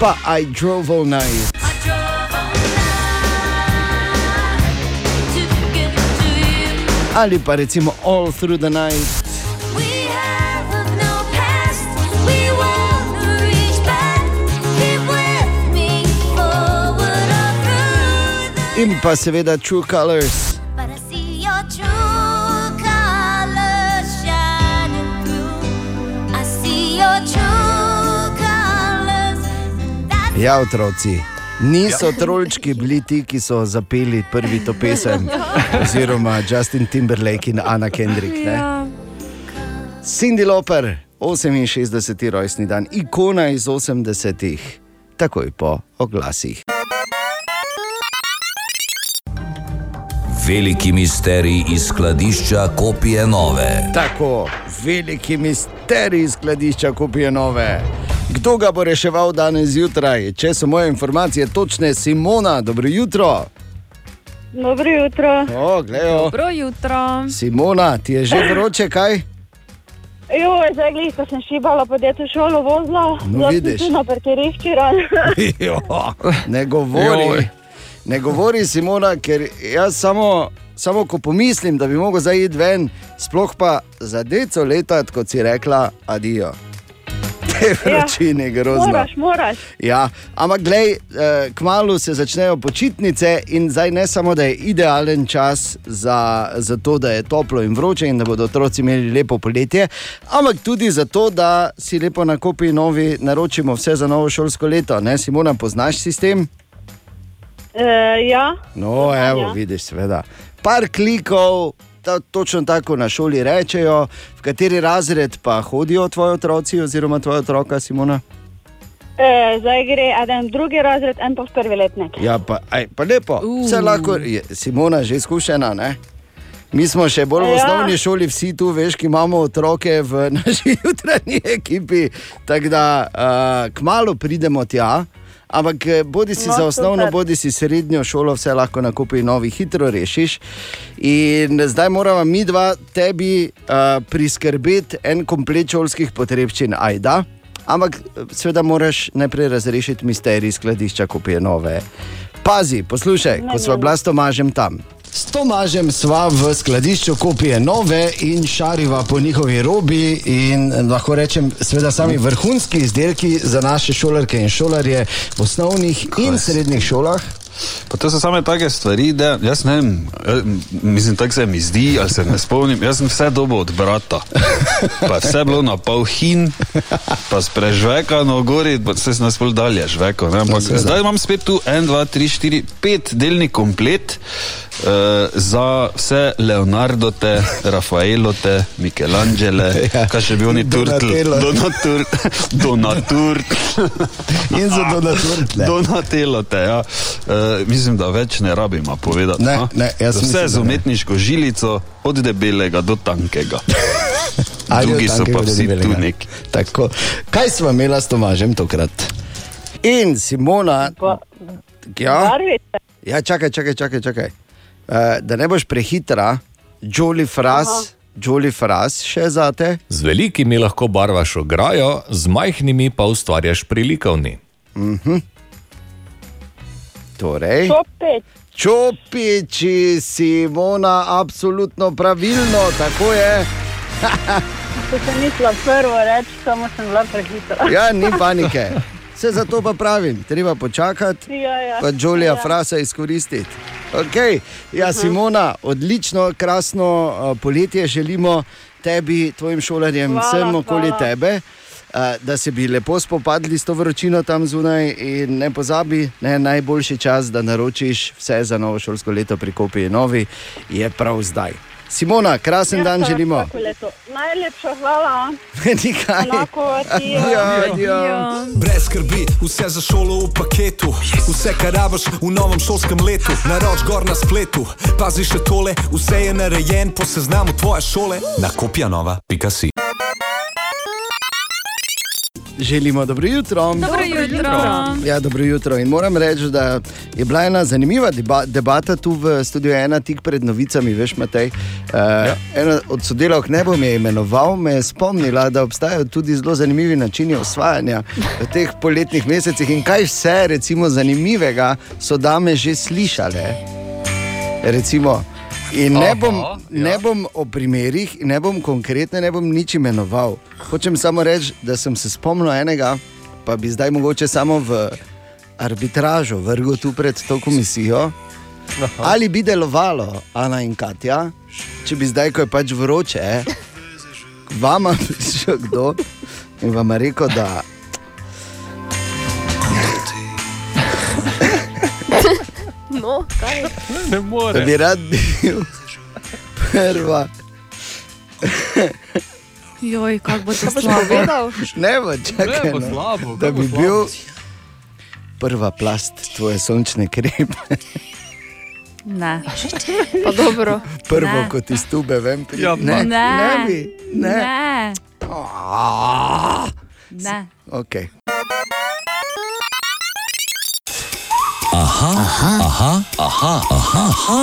Pa I drove all night. Ali pa recimo All Through the Night. In pa seveda True Colors. Ja, otroci. Niso trolčki bili ti, ki so zapeli prvi to pesem, oziroma Justin Timberlake in Anna Kendrick. Ne? Ja. Cindy Loper, 68. rojstni dan, ikona iz 80-ih, takoj po oglasih. Veliki misterij iz skladišča kopije nove. Tako, veliki misterij iz skladišča kupije nove. Kdo ga bo reševal danes zjutraj? Če so moje informacije točne, Simona, dobro jutro. Dobro jutro. O, glejo. Dobro jutro. Simona, ti je že vroče kaj? Jo, zdaj glih, ko sem šibala po djecu šolo vozila, No, vidiš. na parkirišču. Jo, ne govori. Joj. Ne govori, Simona, ker jaz samo, samo ko pomislim, da bi mogel zdaj iti ven, sploh pa za deco leta, kot si rekla, adijo. Te vročine, grozno. Moraš, moraš. Ja, ampak glej, eh, kmalo se začnejo počitnice in zdaj ne samo, da je idealen čas za, za to, da je toplo in vroče in da bodo otroci imeli lepo poletje, ampak tudi zato, da si lepo na kopi novi naročimo vse za novo šolsko leto. Ne, Simona, poznaš sistem? E, ja, No, evo, ja. vidiš, seveda. Par klikov, ta, točno tako na šoli rečejo, v kateri razred pa hodijo tvoji otroci oziroma tvoja otroka, Simona. E, zdaj gre en drugi razred, en pa prvi letnik. Ja, pa, aj, pa lepo, vse lahko, je, Simona je že izkušena. Ne? Mi smo še bolj v Ja. osnovni šoli, vsi tu, veš, ki imamo otroke v naši jutranji ekipi. Tako da uh, kmalo pridemo tja. Ampak eh, bodi si No, za osnovno, super. bodi si srednjo šolo, vse lahko na kupi novi, hitro rešiš. In zdaj moramo mi dva tebi uh, priskrbeti en komplet šolskih potrebščin, ajda. Ampak eh, seveda moraš najprej razrešiti misterij skladišča kupije nove. Pazi, poslušaj, ko smo bila s Tomažem tam. S Tomažem sva v skladišču kopije nove in šariva po njihovi robi. In lahko rečem, seveda, sami vrhunski izdelki za naše šolarke in šolarje v osnovnih in srednjih šolah. Pa to so same take stvari, da jaz ne vem, eh, mislim, tako se mi zdi, ali se ne spomnim. Jaz sem vse dobo od brata. Pa vse bilo na pol hin, pa sprežvekano gori, pa se nas bolj dalje žveko. ne, Ampak zdaj imam spet tu en, dva, tri, štiri, pet delni komplet. Uh, za vse Leonardote, Rafaelote, Michelangele, ja. kaj še bi oni turtli. Donatur, Donatur. In za Donaturtle. Donatelote, ja. Uh, mislim, da več ne rabimo povedati. Ne, a? ne, jaz Vse mislim, z umetniško žilico, od debelega do tankega. Drugi so pa vsi tu neki. Tako. Kaj smo imeli s Tomažem tokrat? In Simona. Ja, Barvice. ja čakaj, čakaj, čakaj. čakaj. Uh, da ne boš prehitra, Jolly Fras, Jolly Fras še za te. Z velikimi lahko barvaš ograjo, z majhnimi pa ustvarjaš prilikovni. Mhm. Torej. Čopič. Čopiči, Simona, absolutno pravilno, tako je. To sem mislila prvo reči, samo sem bila prehitra. Ja, ni panike. Vse zato pa pravim, treba počakati, Ja, ja. pa Jolija Ja. Frasa izkoristiti. Okay. Ja, Simona, odlično, krasno uh, poletje želimo tebi, tvojim šolarjem, Hvala, vsem okoli hvala. tebe. Da se bi lepo spopadli s to vročino tam zunaj, in ne pozabi, ne, najboljši čas, da naročiš vse za novo šolsko leto pri Kopiji Novi, je prav zdaj. Simona, krasen Ja, dan želimo. Najlepša hvala. Nikaj. Enako, adijo. Adijo, adijo. Brez skrbi, vse za šolo v paketu, vse, kar rabiš v novem šolskem letu, naroč gor na spletu. Pazi še tole, vse je narejen po seznamu tvoje šole. Na kopija nova, pika si. Želimo dobro jutro. Dobro jutro. Ja, dobro jutro. In moram reči, da je bila ena zanimiva deba debata tu v studiu ena tik pred novicami, veš, Matej. Uh, ja. Ena od sodelavk ne bom je imenoval, me je spomnila, da obstajajo tudi zelo zanimivi načini osvajanja v teh poletnih mesecih in kaj vse, recimo, zanimivega so dame že slišale. Recimo, In ne Aha, bom, ja. ne bom o primerih, ne bom konkretno, ne bom nič imenoval. Hočem samo reči, da sem se spomnil enega, pa bi zdaj mogoče samo v arbitražo vrgel tu pred to komisijo. Ali bi delovalo, Ana in Katja, če bi zdaj, ko je pač vroče, k vama prišel kdo in vam je rekel, da No, kaj? Ne da more. bi rad bil prva. Joj, kako bo to slabo. Ne bo, čakaj. Ne bo no. slabo, Da bi slabo? bil prva plast tvoje sončne kreme, Ne. Pa dobro. prvo, Ne. ko ti stube vem. Pri... Ja, ne, Ne. ne bi. Ne. Ne. Ah, ne. Okay. Aha, aha, aha, aha, aha, aha,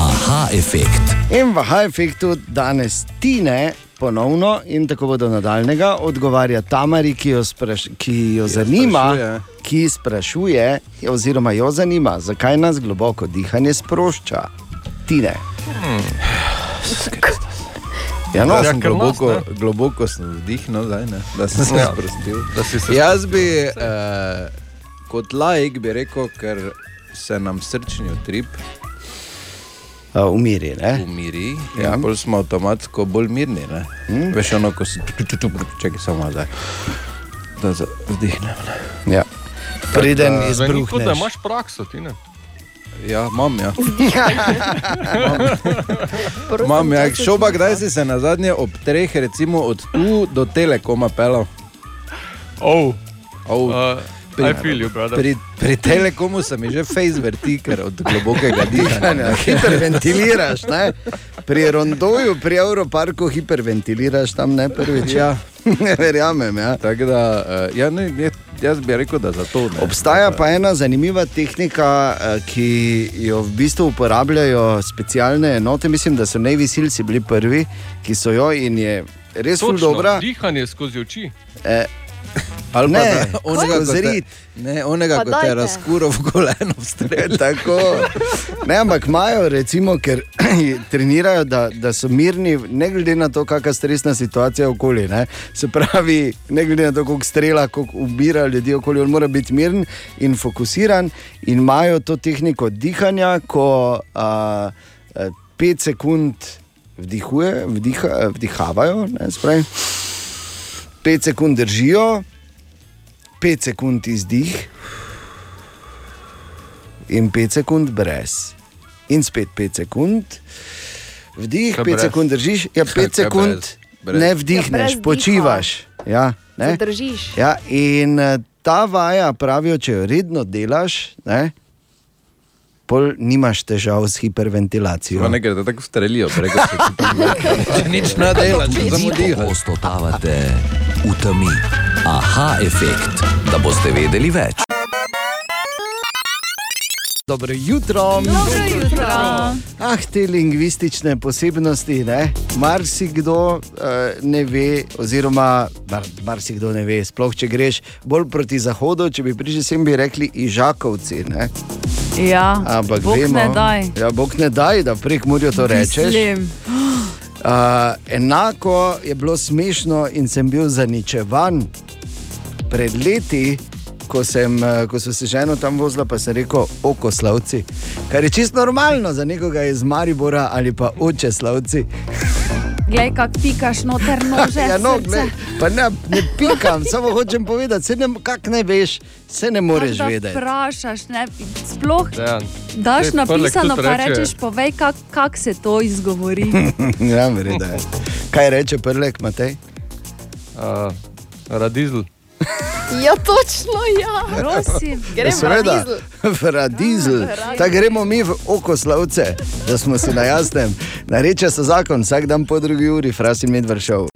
aha efekt. In v Hajfektu danes Tine ponovno in tako bo do nadaljnega odgovarja Tamari, ki jo, spraš, ki jo zanima, sprašuje. ki sprašuje, oziroma jo zanima, zakaj nas globoko dihanje sprošča. Tine. Ja, no, Ja, Ja, sem ker nas, globoko, ne. globoko sem vdihnil, zdaj, ne, da sem se Ja. sprostil. Jaz bi eh, kot laik bi rekel, ker se nam srčni utrip uh, umiri. Ne? umiri, Ja. ja. in bolj smo avtomatsko bolj mirni. Ne? Mm. Veš, ono, ko si čakaj samo zdaj. Da za- vdihnem. Ne? Ja. Preden Zveni kot da izbruhneš. imaš prakso, ti ne. Ja, imam ja. Imam ja. čas je Šoba, kdaj si se na zadnje ob treh, recimo od tu do telekoma pelal? Oh, Oh, I feel you, brother. Pri, pri telekomu se mi že face vrti, ker od globokega dihanja. Ja, hiperventiliraš, ne? Pri rondoju, pri Evroparku hiperventiliraš tam ne prvič. Ja. ne verjamem. Ja. Tako da, uh, ja, ne, je, jaz bi rekel, da za to ne. Obstaja pa ena zanimiva tehnika, eh, ki jo v bistvu uporabljajo specialne enote. Mislim, da so Navy Seals bili prvi, ki so jo in je res Točno, dobra. Dihanje skozi oči. Eh, Ali ne, da, onega zrit. Ne, onega, ki te razkuro v koleno strelja. Tako. Ne, ampak imajo, recimo, ker trenirajo, da, da so mirni, ne glede na to, kakšna stresna situacija okoli. Ne. Se pravi, ne glede na to, koliko strela, koliko ubira ljudi okoli, on mora biti miren in fokusiran. In imajo to tehniko dihanja, ko a, a, pet sekund vdihuje, vdiha, vdihavajo, ne, spravi 5 sekund držijo, 5 sekund izdih in 5 sekund brez. In spet 5 sekund, vdih, 5 sekund držiš, ja, 5 sekund brez? Brez. ne vdihneš, ja, počivaš. Ja, ne držiš. Ja, in eh, ta vaja, pravijo, če jo redno delaš, ne, pol nimaš težav s hiperventilacijo. Sva ne gre, da tako strelijo, preko se ti pa ne. Če nič ne delaš, zamudijo. Posto tavate v temi. Aha, efekt, da boste vedeli več. Dobro jutro. Dobro jutro. Ah, te lingvistične posebnosti, ne? marsikdo uh, ne ve, oziroma mar, marsikdo ne ve, sploh če greš bolj proti zahodu, če bi prišli sem, bi rekli Ižakovci. Ne? Ja, Ampak Bog vemo, ne daj. Ja, Bog ne daj, da prek Murjo to rečeš. Uh, enako je bilo smešno in sem bil zaničevan pred leti, ko, sem, eh, ko so se ženo tam vozila, pa sem rekel okoslavci. Kar je čisto normalno za nekoga iz Maribora ali pa oče slavci. Glej, kak pikaš noter nože. ja, no, glej, pa ne, ne pikam, samo hočem povedati, se ne, kak ne veš, se ne moreš da vedeti. Vprašaš, ne, sploh Dejan. daš Prlek napisano, pa reče- rečeš, povej, kako kak se to izgovori. ja, verjeda je. Kaj reče prlek, Matej? Uh, radizel. Ja, točno, ja. Prosim. Gremo Seveda, v radizel. Ja, radizel. Tako gremo mi v okoslavce, da smo si na jasnem. Nareče so zakon, vsak dan po drugi uri, frasin med vršil.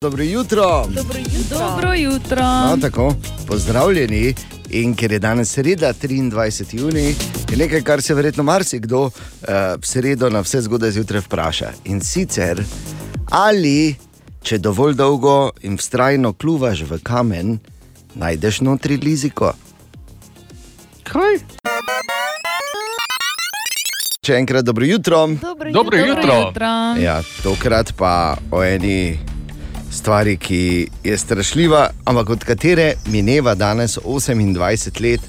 Dobro jutro. Dobro jutro. Dobro jutro. No, tako, pozdravljeni. In ker je danes sreda, 23. juni, je nekaj, kar se verjetno marsikdo uh, sredo na vse zgodaj zjutraj vpraša. In sicer, ali če dovolj dolgo in vztrajno kluvaš v kamen, najdeš notri liziko. Kaj? Še enkrat dobro jutro. Dobro Dobro jutro. jutro. Ja, tokrat pa o eni stvari, ki je strašljiva, ampak od katere mineva danes 28 let.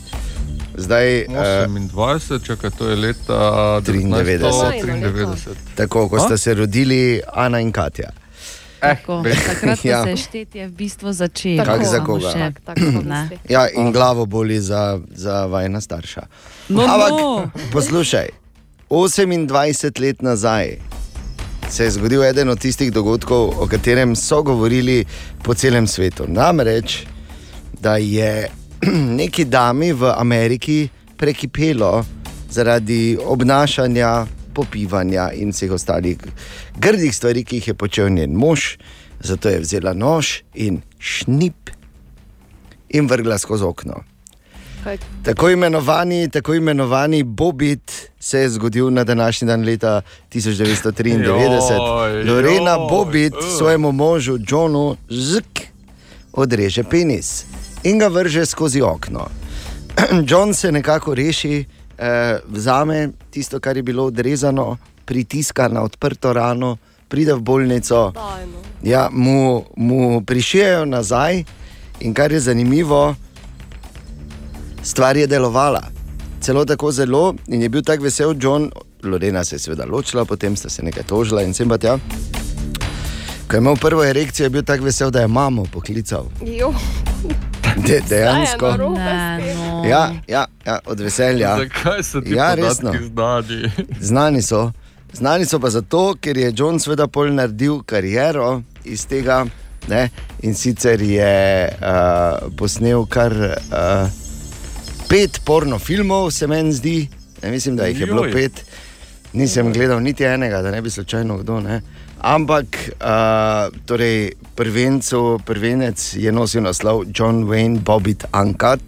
Zdaj, eh, 28, čakaj, to je leta 93. 1993. tako kot A? sta se rodili Ana in Katja. Tako, takrat Ja. se je štetje v bistvu začelo. Kak za koga? Še, Tak, tak, tako. Ja, in glavo boli za, za vajna starša. No, Ampak, no. poslušaj, 28 let nazaj se je zgodil eden od tistih dogodkov, o katerem so govorili po celem svetu. Namreč, da je neki dami v Ameriki prekipelo zaradi obnašanja, popivanja in vseh ostalih grdih stvari, ki jih je počel njen mož. Zato je vzela nož in šnip in vrgla skozi okno. Kaj? Tako imenovani, tako imenovani Bobit se je zgodil na današnji dan leta 1993. Joj, Lorena joj, Bobit uh. svojemu možu Johnu Zk odreže penis in ga vrže skozi okno. John se nekako reši, eh, vzame tisto, kar je bilo odrezano, pritiska na odprto rano, pride v bolnico. Daj, no. Ja, mu, mu prišijajo nazaj, in kar je zanimivo, stvar je delovala. Celo tako zelo in je bil tako vesel, John, Lorena se je seveda ločila, potem sta se nekaj tožila in sem pa tja. Ko je imel prvo erekcijo, je bil tako vesel, da je mamo poklical. Jo. De, dejansko. Ne, no. Ja, ja, ja, od veselja. Zakaj so ti Ja, ja, resno. znani? Znani so. Znani so pa zato, ker je John seveda pol naredil kariero iz tega Ne? In sicer je uh, posnel kar uh, pet porno filmov, se meni zdi, ne, mislim, da jih je bilo pet. Nisem gledal niti enega, da ne bi slučajno kdo. Ne? Ampak uh, torej, prvencu, prvenec je nosil naslov John Wayne Bobbitt Uncut.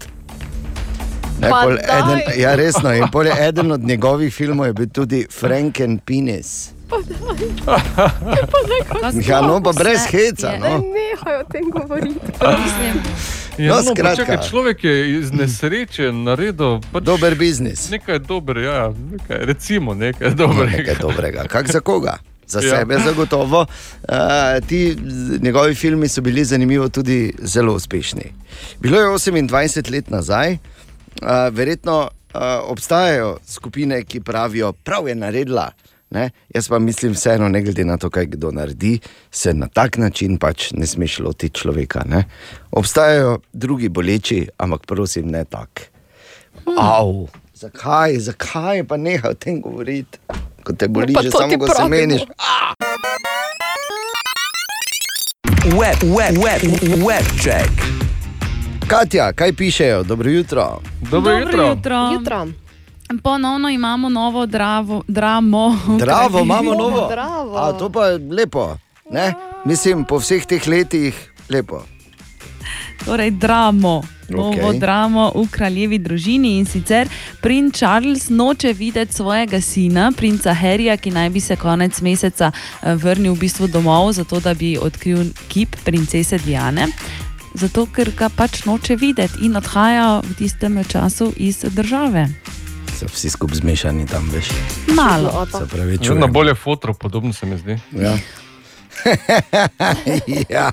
Ne, Pa daj. eden, ja, resno. In pol je eden od njegovih filmov je bil tudi Franken Penis. Ja, no, pa brez heca. Ne, No. nehaj o tem govoriti. Ja, No, no, pa skratka. čakaj, človek je iz nesreče naredil pač Dober biznis. nekaj dobrega, ja, nekaj, recimo nekaj dobrega. Nekaj dobrega. Kak za koga? Za Ja. sebe, zagotovo. Uh, ti njegovi filmi so bili zanimivo tudi zelo uspešni. Bilo je 28 let nazaj, uh, verjetno uh, obstajajo skupine, ki pravijo, prav je naredila. Ne? Jaz pa mislim, vseeno, ne glede na to, kaj kdo naredi, se na tak način pač ne smeš lotiti človeka. Ne? Obstajajo drugi boleči, ampak prosim, ne tak. Av, zakaj, zakaj pa nehaj o tem govoriti? Ko te boli, Pa že samo ko se meniš. Web, web, web, web check. Katja, kaj pišejo? Dobro jutro. Dobro jutro. jutro. Jutro. Ponovno imamo novo dravo, dramo. Dravo, imamo novo. Bravo. A, to pa je lepo. Ne? Mislim, po vseh teh letih lepo. Torej, dramo. Novo okay. dramo v kraljevi družini in sicer princ Charles noče videti svojega sina, princa Harryja, ki naj bi se konec meseca eh, vrnil v bistvu domov, zato da bi odkril kip princese Diane. Zato, ker ga pač noče videti in odhaja v tistem času iz države. So vsi skupaj zmešani tam, veš. Malo. Vedno čujem. bolje fotro, podobno se mi zdi. Ja. ja.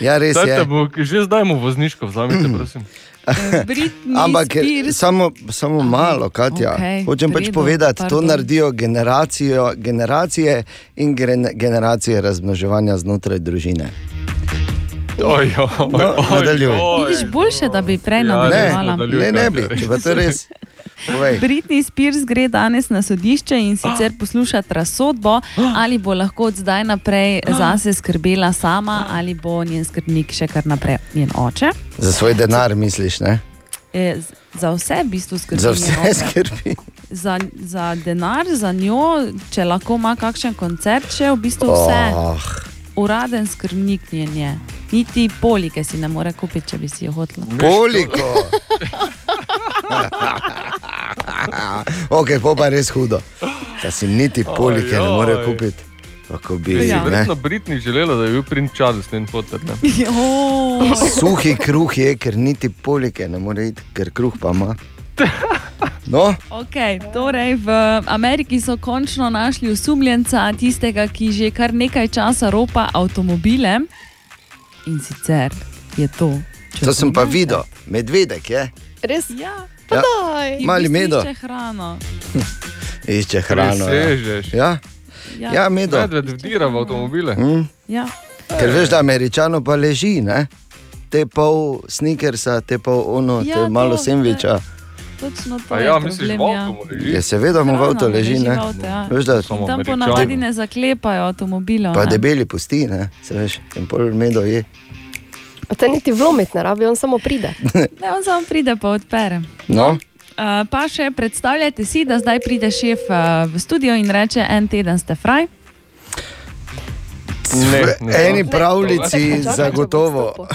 ja, res Dajte je. mu, že zdaj mu vozniško vzamite, prosim. Ampak samo, samo malo, Katja. Okej, Hočem pač povedati, to pardon. naredijo generacijo, generacije in gren- generacije razmnoževanja znotraj družine. Oj, oj, No, oj, nadaljuj. oj. Vidiš, boljše, da bi prej Ja, nadaljevala. Ne, ne bi, če pa to res. Povej. Britney Spears gre danes na sodišče in sicer poslušati razsodbo, ali bo lahko od zdaj naprej zase skrbela sama, ali bo njen skrbnik še kar naprej njen oče. Za svoj denar misliš, ne? E, Za vse v bistvu skrbi. Za vse skrbi. Za, za denar, za njo, če lahko ima kakšen koncert, še v bistvu vse. Oh, Uraden skrbnik njen je. Niti polike si ne more kupiti, če bi si jo hotela. koliko? ok, pa je res hudo. Da si niti polike ne more kupiti. Kako bi, Bi si ne? verjetno Britni želela, da je bil princ Charles njen fotor. ne? Jo. Suhi kruh je, ker niti polike ne more iti, ker kruh pa ima. No, Okay, torej v Ameriki so končno našli osumljenca, tistega, ki že kar nekaj časa ropa avtomobile. In sicer je to. to sem pa videl, medvedek je, Res? Ja, Ja. V Mali medo. išče hrano. išče hrano. Ja, Presežeš. ja, Ja, ja medo. Medved vdira v avtomobile. Mm. ja. Ker veš, da američano pa leži, ne? te pol sneakersa, te pol ono, Ja, te malo to, sendviča. Točno to A je ja, misliš, problem. v Ja. leži? Je seveda mu v mu leži, leži ne? v avtu, ja. Veš, da Samo Tam ponavadi ne zaklepajo avtomobilov. pa ne. debeli pusti, ne? se veš, in pol medo je. Pa te niti vlomiti ne rabi, on samo pride. Ne, on samo pride pa odpere. No, Uh, pa še predstavljajte si, da zdaj pride šef uh, v studio in reče: En teden ste fraj. Ne, v ne, eni ne. pravljici bom zagotovo.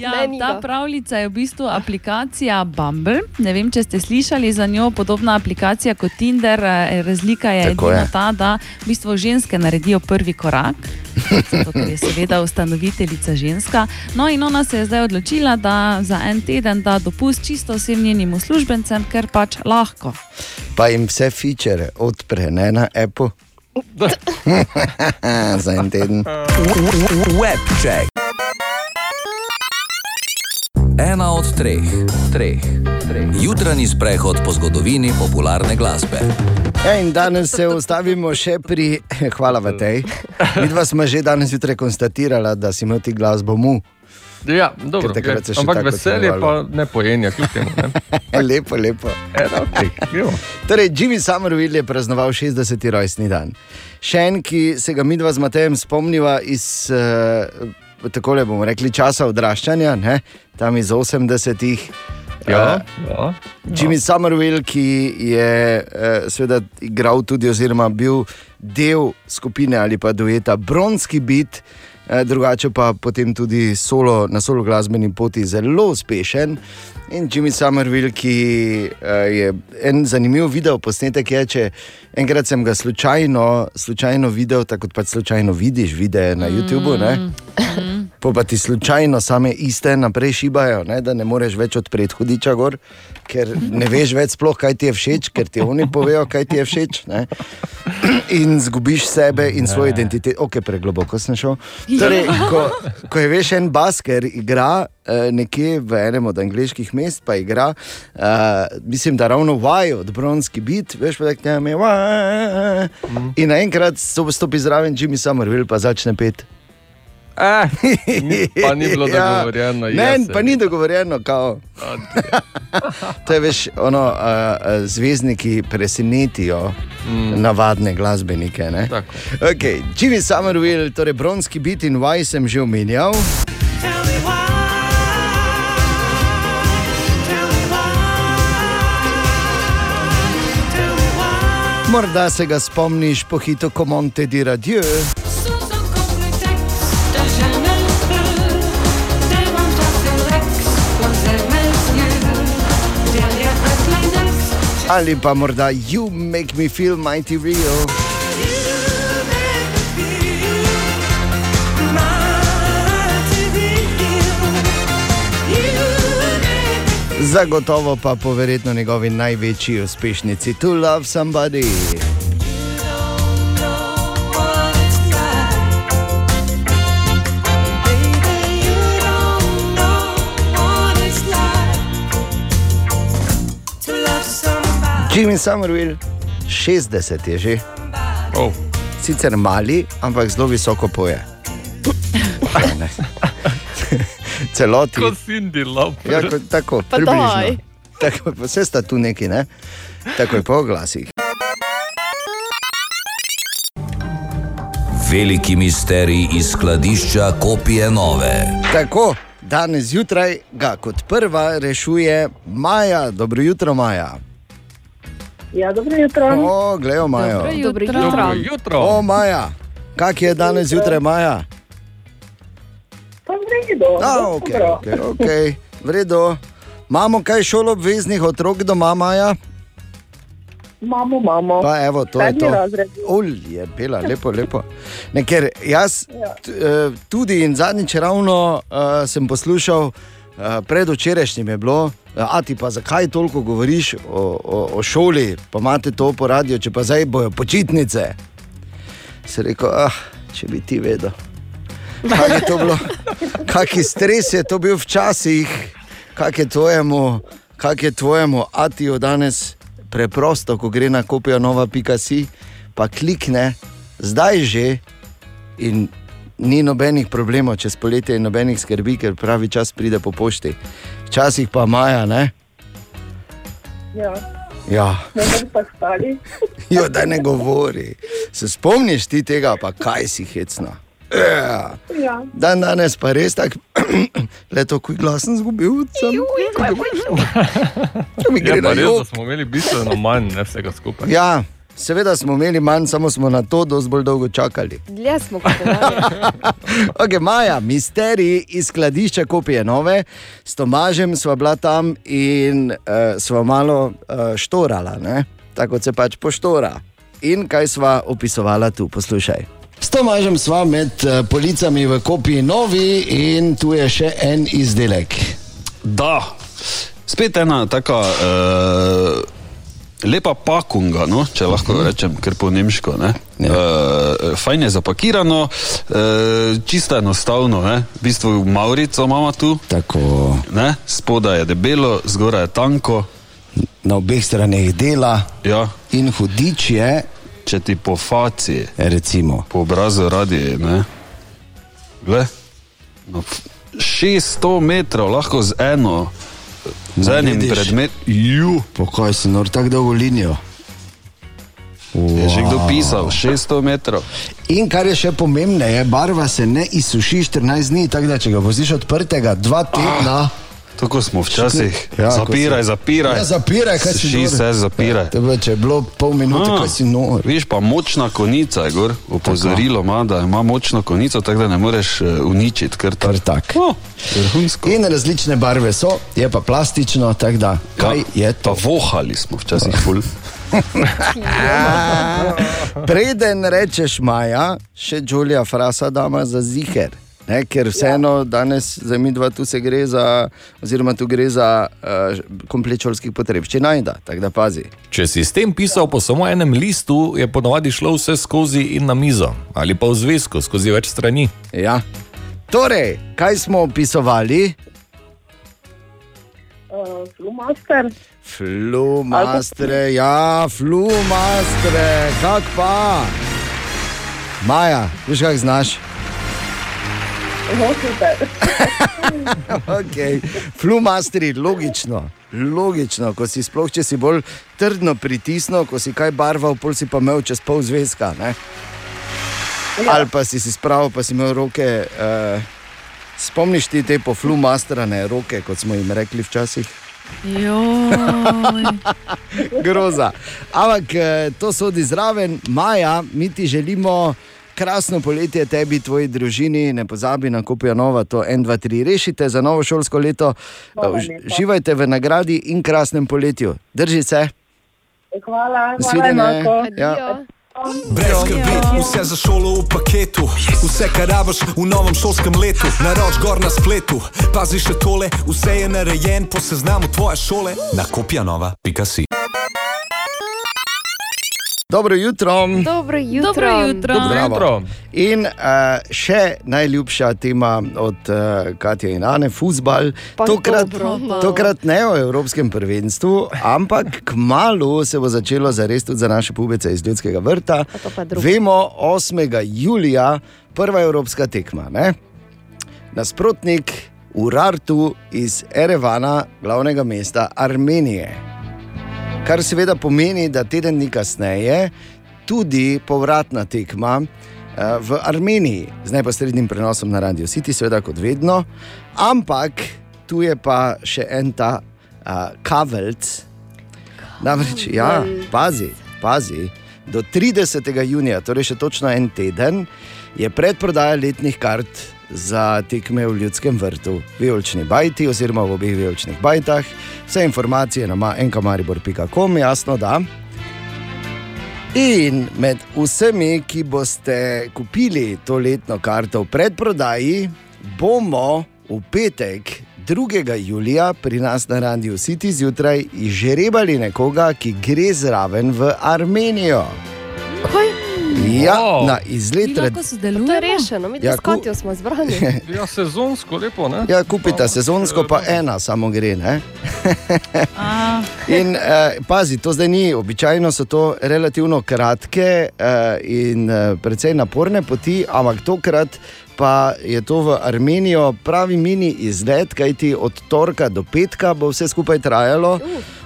Ja, ta pravljica je v bistvu aplikacija Bumble. Ne vem, če ste slišali za njo, podobna aplikacija kot Tinder. eh, Razlika je Tako edina je. ta, da v bistvu ženske naredijo prvi korak. Zato, ker je seveda ustanoviteljica ženska. No, in ona se je zdaj odločila, da za en teden da dopust čisto vsem njenim uslužbencem, ker pač lahko. Pa jim vse feature odpre, ne na Apple. Za en teden. Web check. Ena od treh, treh, treh. Jutranji sprehod po zgodovini popularne glasbe. Ja, in danes se ustavimo še pri, hvala v tej. Mi dva smo že danes jutraj konstatirali, da si imel ti glasbo mu. Ja, dobro, je, se še ampak veselje pa ne pojenja, kljub temu. Lepo, lepo. Eno, Torej, Jimmy Somerville je praznoval 60. rojstni dan. Še en, ki se ga midva z Matejem spomniva iz, uh, tako le bomo rekli, časa odraščanja, ne? tam iz 80-ih. Ja, Eh, ja. Jimmy Somerville, ki je uh, seveda igral tudi, oziroma bil del skupine ali pa dueta Bronski bit, uh, drugače pa potem tudi solo, na solo glasbeni poti zelo uspešen. In Jimmy Somerville, ki uh, je en zanimiv video posnetek, je, če enkrat sem ga slučajno, slučajno videl, tako kot pač slučajno vidiš videe na YouTubu. Ne? Po pa ti slučajno same iste naprej šibajo, ne, da ne moreš več odpreti hudiča gor, ker ne veš več sploh, kaj ti je všeč, ker ti oni povejo, kaj ti je všeč. Ne. In zgubiš sebe in svojo identiteto. Ok, pregloboko sem šel. Torej, ko, ko je veš en basker, igra eh, nekje v enem od angliških mest, pa igra, eh, mislim, da ravno vaj od Bronski bit, veš pa tako ne vaj. In naenkrat stopi zraven Jimmy Somerville, pa začne Eh, pa ni bilo dogovorjeno, Ja. Ne, jaz pa ni dogovorjeno, kao. to je veš, ono, uh, zvezdniki presenetijo mm. navadne glasbenike. ne. Okay. Jimmy Somerville, torej bronski bit in vaj sem že omenjal. Morda se ga spomniš po hitu Comonte di Radio. Ali pa morda You Make Me Feel Mighty Real. Zagotovo pa po verjetno njegovi največji uspešnici To Love Somebody. Jimmy Somerville, 60 je že. Oh. Sicer mali, ampak zelo visoko poje. Ne. Celoti. Kot Cindy Lauper. Ja, kot, tako, Pa približno. Tako, vse sta tu neki, ne? Tako je po glasih. Veliki misterij iz skladišča kopije nove. Tako, danes zjutraj ga kot prva rešuje Maja. Dobro jutro, Maja. Ja, dobro jutro. O, glejo Majo. Dobro jutro. Dobro jutro. O, Maja. Kak je danes zjutraj, Maja? Pa v redu. A, ok, ok, ok, v redu. Imamo kaj šolo obveznih otrok doma, Maja? Imamo, imamo. Pa evo, to je Sedmi to. Olje, pela, lepo, lepo. Ne, ker jaz Ja. t, eh, tudi in zadnjič ravno uh, sem poslušal, predvčerajšnjim je bilo, uh, a ti pa zakaj toliko govoriš o, o, o šoli, pa imate to po radiju, če pa zdaj bojo počitnice. Se rekel, ah, če bi ti vedel. Kaj je to bilo? Kakšen stres je to bil včasih, kak je tvojemu, kak je tvojemu Atiju danes preprosto, ko gre na kopijo nova pika.si, pa klikne, zdaj že in ni nobenih problemov čez poletje in nobenih skrbi, ker pravi čas pride po pošti. Včasih pa maja, ne? Ja, Ja, jo, da ne govori. Se spomniš ti tega, pa kaj si hecna? Ja. Ja. Dan danes pa res tako, le to, kuj glas sem zgubil. Sem. To mi Ja, gre pa na res, da smo imeli bistveno manj ne, vsega skupaj. Ja, seveda smo imeli manj, samo smo na to dosti bolj dolgo čakali. Dlje smo kupovali. Okay, Maja, misterij iz skladišča kopije nove, s Tomažem sva bila tam in uh, sva malo uh, štorala, ne? tako kot se pač poštora. In kaj sva opisovala tu, poslušaj. S Tomažem sva med uh, policami v kopiji novi in tu je še en izdelek. Da, spet ena taka uh, lepa pakunga, no, če lahko rečem, ker po nemško. Ne? Uh, fajn je zapakirano, uh, čisto enostavno, ne? v bistvu Maurico imamo tu. Tako. Ne? Spodaj je debelo, zgoraj je tanko. Na obeh straneh dela. Ja. In hudič je. Če ti po faci, recimo. po obrazu radi, ne. Gle. No, f- 600 metrov, lahko z eno, z enim predmetom. Pokoj si nor tako dolgo linijo. Je že kdo pisal, 600 metrov. In kar je še pomembneje, barva se ne izsuši 14 dni, tako da če ga voziš odprtega, dva tedna. Tako smo včasih. Ja, zapiraj, zapiraj. Ja, zapiraj, kaj si Ši nor? se, zapiraj. Ja, tebe, če je bilo pol minute, A, kaj si nor. Viš pa močna konica, je gor, opozorilo ima, da ima močno konico, tako da ne moreš eh, uničiti kar Kar tak. Oh, vrhunsko. In različne barve so, je pa plastično, tako da kaj je to? Pa vohali smo včasih ful. Preden rečeš Maja, še Julija Frasa dama za ziger. Ne, ker vseeno danes za mi dva tu se gre za, oziroma tu gre za uh, komplet šolskih potrebščin, najda, tako da pazi. Če si s tem pisal po samo enem listu, je ponovadi šlo vse skozi in na mizo, ali pa v zvezku, skozi več strani. Ja. Torej, kaj smo opisovali? Uh, Flumaster. Flumastre, ja, flumastre, kak pa? Maja, veš kak znaš? Okay. Flumastri, logično. Logično, ko si sploh, če si bolj trdno pritisnil, ko si kaj barval, pol si pa imel čez pol zvezka. Ne? Ali pa si si spravil, pa si imel roke. Uh, spomniš ti te po flumastrane roke, kot smo jim rekli včasih? Joj. Groza. Ampak eh, to sodi zraven, Maja, mi ti želimo. Krasno poletje tebi, tvoji družini, ne pozabi na kupijo nova, to 1, 2, 3 rešite za novo šolsko leto. Hvala lepa. Uživajte v nagradi in krasnem poletju. Drži se. Hvala, hvala Nasvidenje. enako. Ja. Brez skrbi, vse za šolo v paketu, vse kar rabiš v novem šolskem letu, naroč gor na spletu. Pazi še tole, vse je narejen po seznamu tvoje šole na kopjanova.si. Dobro jutro. Dobro jutro. Dobro jutro. Zdravo. In uh, še najljubša tema od uh, Katja in Ane, futbal. Tokrat, dobro, tokrat ne o Evropskem prvenstvu, ampak k malu se bo začelo zares tudi za naše pubece iz Ljudskega vrta. Vemo, 8. julija, prva evropska tekma. Ne? Nasprotnik Urartu iz Erevana, glavnega mesta Armenije. Kar seveda pomeni, da teden dni kasneje tudi povratna tekma eh, v Armeniji z neposrednim prenosom na Radio City, seveda kot vedno. Ampak tu je pa še en ta uh, kavelc. Namreč, ja, pazi, pazi. Do 30. junija, torej še točno en teden, je predprodaja letnih kart za tekme v Ljudskem vrtu, Vijolčni bajti oziroma v obeh Vijolčnih bajtah. Vse informacije na enkamaribor.com, jasno da. In med vsemi, ki boste kupili to letno karto v predprodaji, bomo v petek 2. julija pri nas na Radiu City zjutraj izžrebali nekoga, ki gre zraven v Armenijo. Kaj? Ja, Wow. na izlet red. To je rešeno, mi Ja, ku- smo zbrani. Ja, sezonsko lepo, ne? Ja, kupite sezonsko, pa ena samo gre. In eh, pazi, to zdaj ni običajno, so to relativno kratke eh, in eh, precej naporne poti, ampak tokrat pa je to v Armenijo pravi mini izlet, kajti od torka do petka bo vse skupaj trajalo.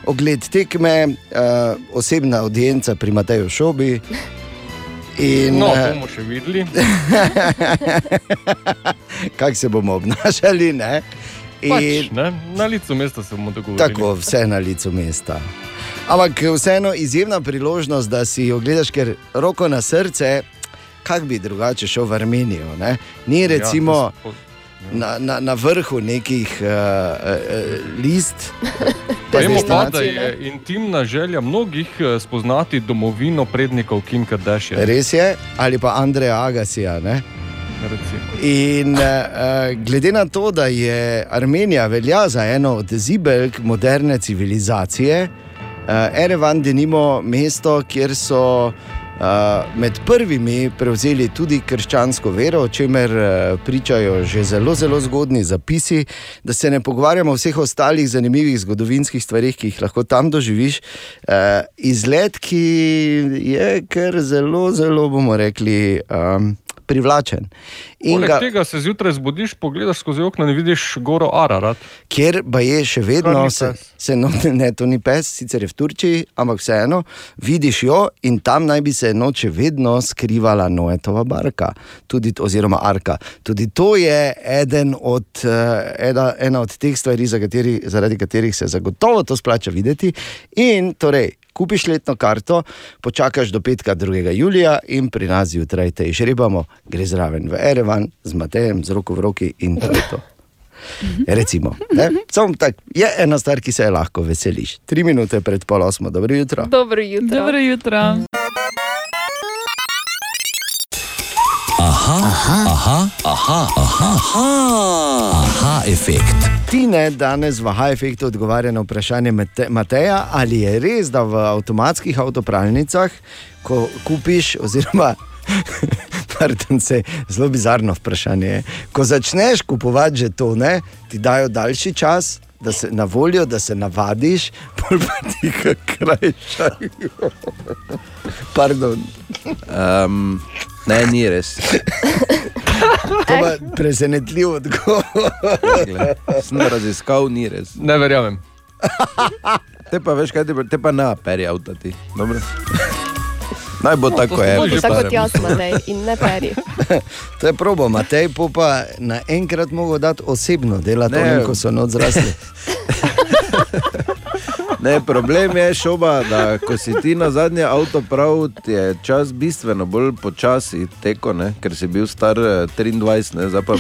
Ogled tekme, eh, osebna audienca pri Mateju Šobi. In, No, eh, bomo še videli. kako se bomo obnašali. Ne? Pač, ne? Na licu mesta se bomo dogovorili. Tako, vse na licu mesta. Ampak vseeno izjemna priložnost, da si jo gledaš, ker roko na srce, kak bi drugače šel v Armenijo. Ne? Ni recimo Ja, to so- na, na, na vrhu nekih uh, uh, list. Vemo pa, da je intimna želja mnogih eh, spoznati domovino prednikov Kim Kardashian. Res je, ali pa Andreja Agasija. Ne? In uh, glede na to, da je Armenija velja za eno od zibelk moderne civilizacije, uh, Erevan denimo mesto, kjer so uh, med prvimi prevzeli tudi krščansko vero, o čemer uh, pričajo že zelo, zelo zgodni zapisi, da se ne pogovarjamo o vseh ostalih zanimivih zgodovinskih stvarih, ki jih lahko tam doživiš. Uh, izlet, ki je kar zelo, zelo bomo rekli. Um, privlačen. In Poleg ga, tega se zjutraj zbudiš, pogledaš skozi okno in vidiš goro Ararat. kjer pa je še vedno, se, se no, ne, to ni pes, sicer je v Turčiji, ampak vseeno vidiš jo in tam naj bi se noč še vedno skrivala Noetova barka, tudi, oziroma arka. Tudi to je eden od, eh, ena, ena od teh stvari, za kateri, zaradi katerih se zagotovo to splača videti. In torej, kupiš letno karto, počakaš do petka 2. julija in pri nas zjutraj te išrebamo, gre zraven v Erevan z Matejem, z roko v roki in to je to. Recimo, ne? Samo tak, je ena stvar, ki se je lahko veseliš. Tri minute pred pol osmo, dobro jutro. Dobro jutro. Dobro jutro. Aha, aha, aha, aha, aha, aha, aha efekt. Tine danes v High Effectu odgovarja na vprašanje Mate- Mateja, ali je res, da v avtomatskih avtopralnicah, ko kupiš, oziroma. Pardon, se, zelo bizarno vprašanje je. Ko začneš kupovati že to, ne, ti dajo daljši čas, da se na voljo, da se navadiš, pol pa ti ga krajšajo. Pardon. Um, ne, ni res. To je presenetljiv odgovor. Sem raziskal, ni res. Ne verjamem. Te pa veš, kaj te, pa- te pa ne peri avta ti. Dobro. Naj bo tako, je. Tako kot jaz, Matej, in ne peri. To je probo, Matej pa pa naenkrat mogo dati osebno delati, Ne. ko so noč zrasli. Ne, problem je šoba, da ko si ti na zadnje avto prav, ti je čas bistveno bolj počasi teko, ne? ker si bil star eh, 23, ne? zdaj pa,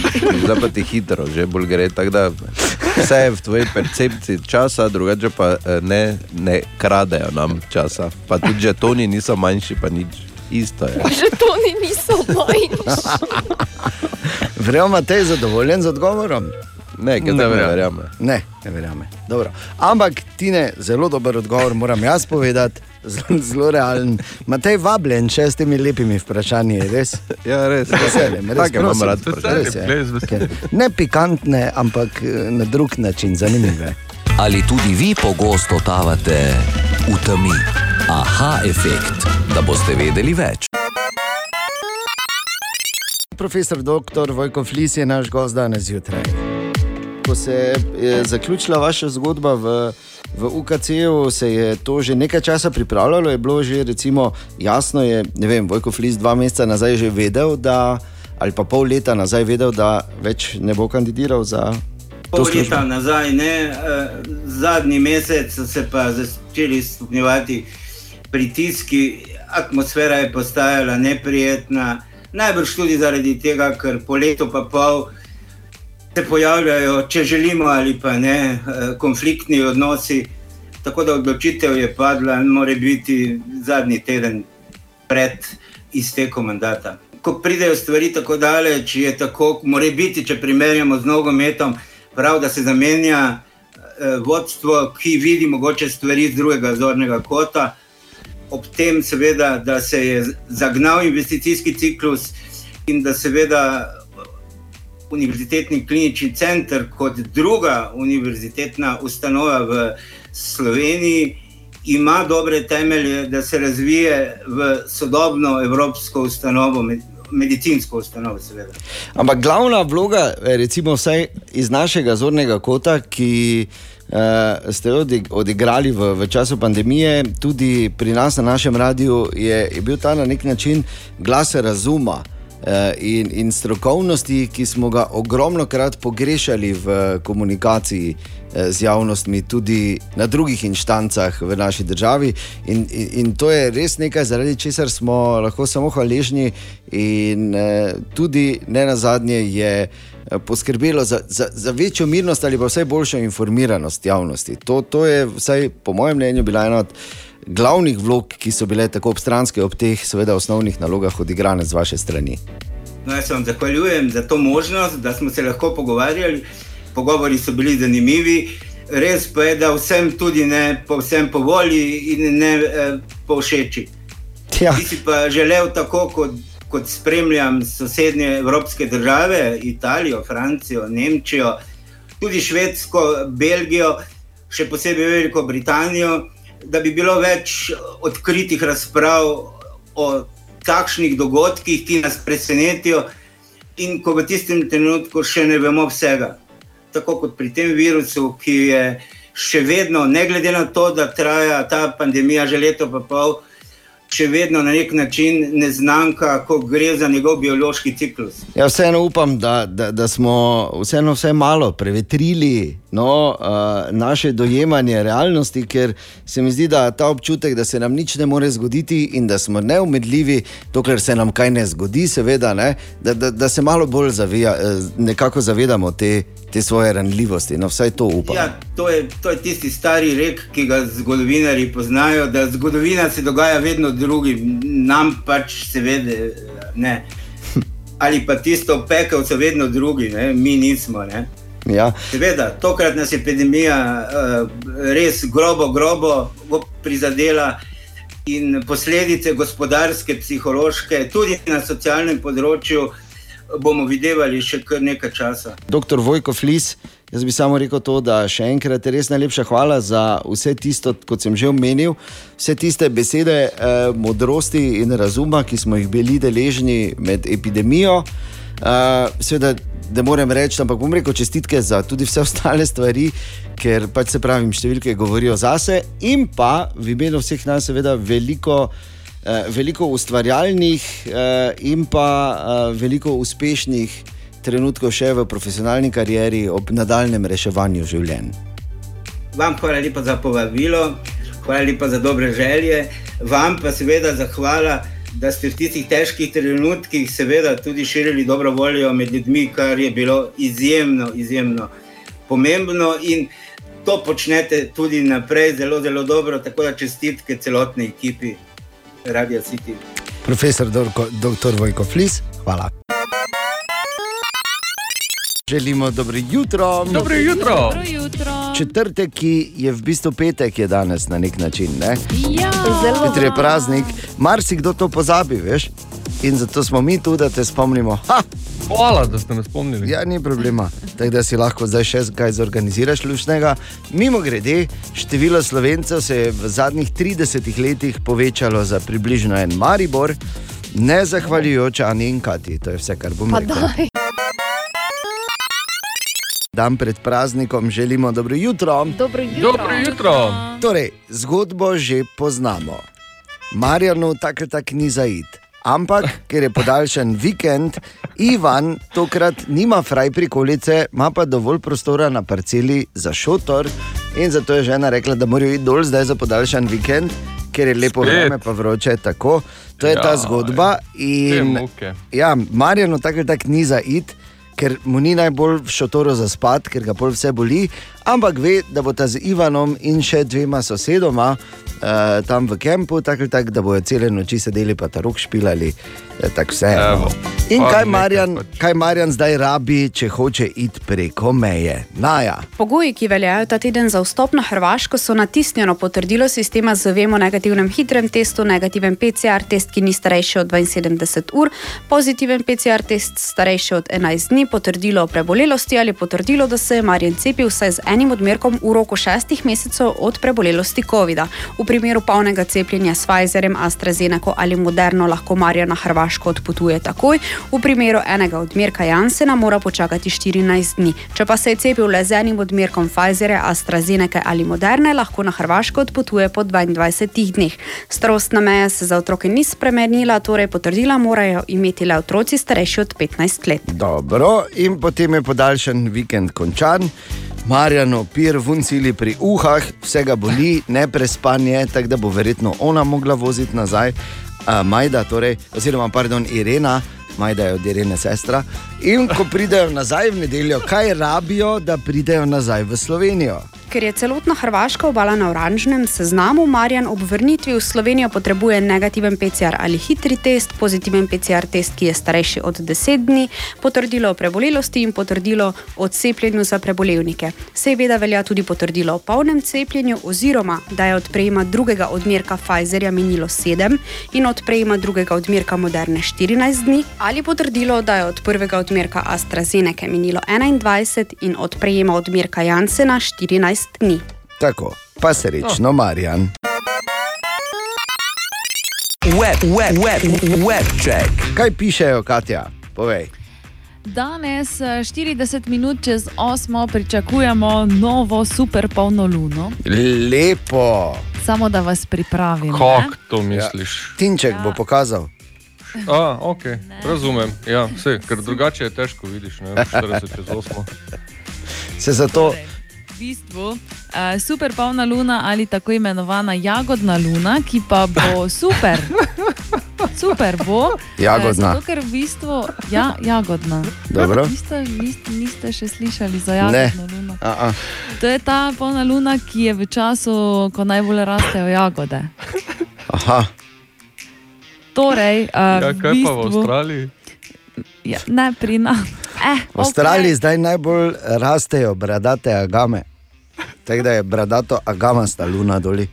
zdaj pa ti hitro, že bolj gre. Da vse je v tvoji percepciji časa, drugače pa eh, ne, ne kradejo nam časa. Pa tudi že toni niso manjši, pa nič. Isto je. Že to ni niso manjši. Vrejo, Matej, zadovoljen z odgovorom? Ne, Ne ne verjamem. verjame. Ne, ne verjame. Dobro. Ampak ti ne, zelo dober odgovor, moram jaz povedati, zelo, realen. Matej vabljen še s temi lepimi vprašanji, res. Ja, res. Z veseljem, res. Take imam prosim. rad vprašanja. Res je. Ne pikantne, ampak eh, na drug način zanimive. Ali tudi vi pogosto totavate v temi? Aha efekt, da boste vedeli več. Profesor dr. Vojko Flis je naš gost danes zjutraj. Ko se je zaključila vaša zgodba v, v UKC-ju, se je to že nekaj časa pripravljalo, je bilo že recimo jasno, je, ne vem, Vojko Flis dva meseca nazaj že vedel, da, ali pa pol leta nazaj vedel, da več ne bo kandidiral za Pol službo. leta nazaj, ne, eh, zadnji mesec so se pa začeli stopnjevati pritiski, atmosfera je postajala neprijetna, najbrž tudi zaradi tega, ker po letu pa pol se pojavljajo, če želimo ali pa ne, eh, konfliktni odnosi. Tako da odločitev je padla, mora biti zadnji teden pred iztekom mandata. Ko pridejo stvari tako daleč, je tako, mora biti, če primerjamo z nogometom, prav, da se zamenja eh, vodstvo, ki vidi mogoče stvari z drugega zornega kota. Ob tem, seveda, da se je zagnal investicijski ciklus in da seveda Univerzitetni klinični center kot druga univerzitetna ustanova v Sloveniji ima dobre temelje, da se razvije v sodobno evropsko ustanovo, med- medicinsko ustanovo, seveda. Ampak glavna vloga, eh, recimo iz našega zornega kota, ki uh, ste jo odig- odigrali v, v času pandemije, tudi pri nas na našem radiju, je, je bil ta na nek način glas razuma. Eh, In, in strokovnosti, ki smo ga ogromno krat pogrešali v komunikaciji eh, z javnostmi, tudi na drugih instancah v naši državi. In, in, in to je res nekaj, zaradi česar smo lahko samo hvaležni, in eh, tudi ne na zadnje je poskrbelo za, za, za večjo mirnost ali pa vsaj boljšo informiranost javnosti. To, to je, vsaj po mojem mnenju, bila ena od glavnih vlog, ki so bile tako obstranske ob teh, seveda, osnovnih nalogah odigrane z vaše strani. No, jaz vam zahvaljujem za to možnost, da smo se lahko pogovarjali. Pogovori so bili zanimivi. Res pa je, da vsem tudi ne povsem po volji in ne eh, po všeči. Ja. Ti si pa želel, tako kot, kot spremljam sosednje evropske države, Italijo, Francijo, Nemčijo, tudi Švedsko, Belgijo, še posebej Veliko Britanijo, da bi bilo več odkritih razprav o takšnih dogodkih, ki nas presenetijo, in ko v tistem trenutku še ne vemo vsega. Tako kot pri tem virusu, ki je še vedno, ne glede na to, da traja ta pandemija že leto in pol, še vedno na nek način neznanka, ko gre za njegov biološki ciklus. Ja, vseeno upam, da, da, da smo vseeno vse malo prevetrili no, uh, naše dojemanje realnosti, ker se mi zdi, da ta občutek, da se nam nič ne more zgoditi in da smo neumedljivi, dokler se nam kaj ne zgodi, seveda, ne, da, da, da se malo bolj zavija, eh, nekako zavedamo te, te svoje ranljivosti. No, vsaj to upam. Ja, to, je, to je tisti stari rek, ki ga zgodovinari poznajo, da zgodovina se dogaja vedno drugim, nam pač seveda ne. Ali pa tisto pekelce vedno drugi, ne? mi nismo. Ne? Ja. Seveda, tokrat nas je epidemija uh, res grobo, grobo prizadela in posledice gospodarske, psihološke, tudi na socialnem področju bomo videli še kar nekaj časa. Doktor Vojko Flis, jaz bi samo rekel to, da še enkrat res najlepša hvala za vse tisto, kot sem že omenil, vse tiste besede eh, modrosti in razuma, ki smo jih bili deležni med epidemijo. Uh, seveda, da moram reči, ampak bom rekel čestitke za tudi vse ostale stvari, ker pač se pravim, številke govorijo zase in pa v imenu vseh nas, seveda, veliko, veliko ustvarjalnih uh, in pa uh, veliko uspešnih trenutkov še v profesionalni karieri ob nadaljem reševanju življenj. Vam hvala lepa za povabilo, hvala lepa za dobre želje, vam pa seveda zahvala, da ste v tistih težkih trenutkih seveda tudi širili dobro voljo med ljudmi, kar je bilo izjemno, izjemno pomembno in to počnete tudi naprej zelo, zelo dobro, tako da čestitke celotni ekipi Radio City. Profesor dr. Vojko Flis, hvala. Želimo dobro jutro. Dobro jutro. Dobro jutro. Četrtek, ki je v bistvu petek, je danes na nek način. Ne? Ja. Zelo Petr je praznik, marsikdo to pozabi, veš. In zato smo mi tu, da te spomnimo. Ha! Hvala, da ste me spomnili. Ja, ni problema. Tako da si lahko zdaj še kaj zorganiziraš lušnega. Mimo grede, število slovencev se je v zadnjih 30 letih povečalo za približno en Maribor, ne zahvaljujoč Ani in Kati. To je vse, kar bom rekel. Dan pred praznikom želimo dobro jutro. Dobro jutro. Dobro jutro. Torej, zgodbo že poznamo. Marjanu tako tak ni zaid. Ampak, ker je podaljšan vikend, Ivan tokrat nima fraj prikolice, ima pa dovolj prostora na parceli za šotor. In zato je žena rekla, da morajo iti dol zdaj za podaljšan vikend, ker je lepo Spet. vreme, pa vroče. Tako. To je ja, ta zgodba. In, ja, Marjanu tako tak ni zaid. Ker mu ni najbolj v šotoru za spat, ker ga pol vse boli, ampak ve, da bo ta z Ivanom in še dvema sosedoma uh, tam v kampu, tako tak, da bojo cele noči sedeli pa ta rok špilali. eh, Tako vse. Evo. No. In Pa kaj Marjan, pač. kaj Marjan zdaj rabi, če hoče iti preko meje? Naja. Pogoji, ki veljajo ta teden za vstop na Hrvaško, so natisnjeno potrdilo sistema z vemo negativnem hitrem testu, negativen PCR test, ki ni starejši od 72 ur, pozitiven PCR test starejši od 11 dni, potrdilo o prebolelosti ali potrdilo, da se je Marjan cepil vsaj z enim odmerkom v roku šestih mesecev od prebolelosti COVID-a. V primeru polnega cepljenja s Pfizerjem, AstraZeneca ali Moderno lahko Marjan na Hrvaško odpotuje takoj, v primeru enega odmerka Jansena mora počakati 14 dni. Če pa se je cepil le z enim odmerkom Pfizerja, AstraZeneca ali Moderne, lahko na Hrvaško odpotuje po 22 dneh. Starostna meja se za otroke ni spremenila, torej potrdila morajo imeti le otroci starejši od 15 let. Dobro, in potem je podaljšan vikend končan. Marjano, pir, vuncili pri uhah, vsega boli, neprespanje, tako da bo verjetno ona mogla voziti nazaj, uh, Majda, torej, oziroma pardon, Irena, Majda je od Irene sestra. In ko pridejo nazaj v nedeljo, kaj rabijo, da pridejo nazaj v Slovenijo? Ker je celotna Hrvaška obala na oranžnem seznamu, Marjan ob vrnitvi v Slovenijo potrebuje negativen PCR ali hitri test, pozitiven PCR test, ki je starejši od 10 dni, potrdilo o prebolelosti in potrdilo o cepljenju za prebolevnike. Seveda velja tudi potrdilo o polnem cepljenju, oziroma da je od prejema drugega odmerka Pfizerja minilo 7 in od prejema drugega odmerka Moderne 14 dni, ali potrdilo, da je od prvega odmerka AstraZeneca minilo 21 in od prejema odmerka Jansena 14 dni. Tako, pa srečno, Marjan. Web, web, web, web check. Kaj pišejo, Katja? Povej. Danes, eh, 40 minut čez 8, pričakujemo novo super polno luno. Lepo. Samo da vas pripravim. ne? Kako to misliš? Tinček bo pokazal. A, ok, razumem. Ja, vse, ker drugače je težko, vidiš, ne, 40 čez 8. Se zato. V bistvu uh, super polna luna ali tako imenovana jagodna luna, ki pa bo super. Super bo. Jagodna. Eh, Zato, ker v bistvu ja, jagodna. Dobro. Niste, niste, niste še slišali za Ne. jagodno luno. A-a. To je ta polna luna, ki je v času, ko najbolj rastejo jagode. Aha. Torej, uh, Ja, kaj pa v Avstraliji? Ja, ne pri nas. Eh, V Avstraliji zdaj najbolj rastejo bradate agame. Tako da je bradato agamasta luna doli.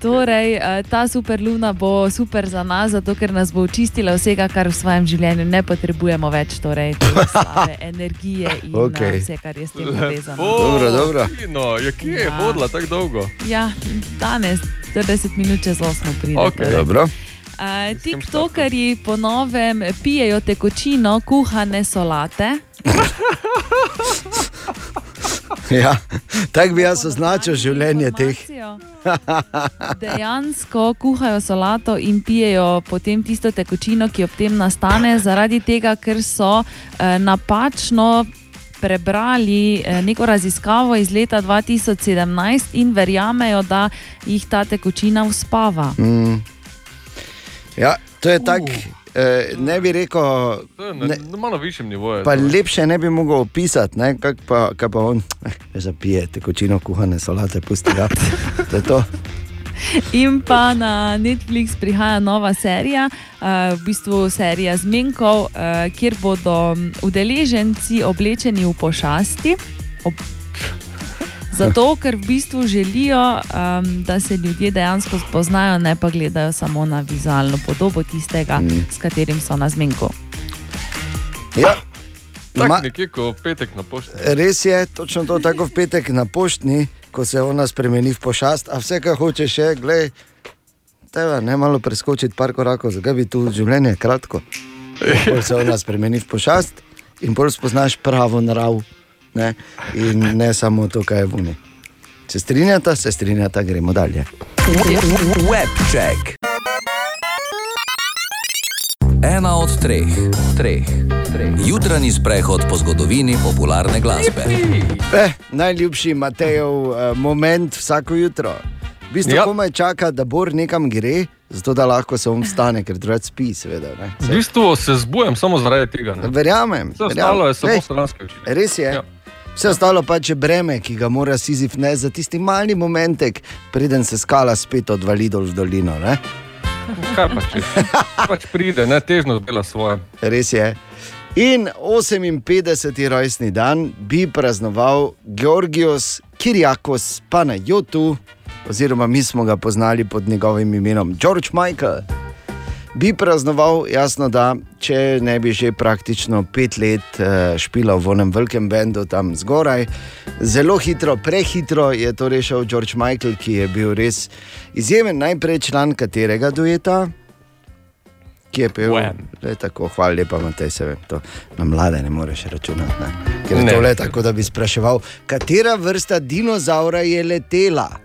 Torej, eh, ta super luna bo super za nas, zato ker nas bo očistila vsega, kar v svojem življenju ne potrebujemo več, torej te slabe energije in Okej. okay. vse, kar je s tem povezano. Dobro, dobro. No, ja, kje je Ja. vodila tako dolgo? Ja, danes, 40 minut čez 8 pride. Okej. Dobro. Uh, TikTokerji po novem pijejo tekočino kuhane solate. Ja, tako bi jaz označil življenje teh. Dejansko kuhajo solato in pijejo potem tisto tekočino, ki ob tem nastane, zaradi tega, ker so eh, napačno prebrali eh, neko raziskavo iz leta 2017 in verjamejo, da jih ta tekočina uspava. Mm. Ja, to je tako, eh, ne bi rekel, To je na, ne, na malo višjem nivoju. pa to. lepše ne bi mogel opisati, ne, kak pa, kak pa on, eh, zapije tekočino kuhane solate, pusti ga. To je to. In pa na Netflix prihaja nova serija, uh, v bistvu serija Zmenkov, uh, kjer bodo mm, udeleženci oblečeni v pošasti. Ob... Zato, ker v bistvu želijo, um, da se ljudje dejansko spoznajo, ne pa gledajo samo na vizualno podobo tistega, mm. s katerim so na zmenku. Ja. Tako Ma- nekje, ko v petek na pošti. Res je, točno to, tako v petek na poštni, ko se ona spremeni v pošast, a vse, kar hočeš, je, gledaj, tega ne malo preskočiti par korakov, zakaj bi tu življenje kratko. Ko se ona spremeni v pošast in bolj spoznaš pravo narav, ne? in ne samo to, kaj je vuni. Se strinjata, se strinjata, gremo dalje. Web check. Ena od treh, treh, treh. Jutranji sprehod po zgodovini popularne glasbe. Eh, najljubši Matejev eh, moment vsako jutro. V bistvu Ja. ja. komaj čaka, da Bor nekam gre, zato da lahko se on vstane, ker drugače spi, seveda. Ne? V bistvu se zbujam samo zaradi tega. Ne? Verjamem. Vse verjamem. ostalo je samo stranske oči. Res je. Ja. Vse ostalo pa je breme, ki ga mora Sizif ne za tisti mali momentek, preden se skala spet odvali dol v dolino. Ne? Kaj pa če? Pač pride, ne težno dela svoje. Res je. In 58. rojstni dan bi praznoval Georgios Kiriakos Panajotu, oziroma mi smo ga poznali pod njegovim imenom George Michael. Bi praznoval, jasno, da če ne bi že praktično pet let eh, špilal v enem velikem bendu tam zgoraj. Zelo hitro, prehitro je to rešil George Michael, ki je bil res izjemen, najprej član katerega dueta, ki je pel. Le tako, hvala lepa, Matej, se vem, to na mlade ne moreš računati. Ne? Ker je to le tako, da bi spraševal, katera vrsta dinozaura je letela.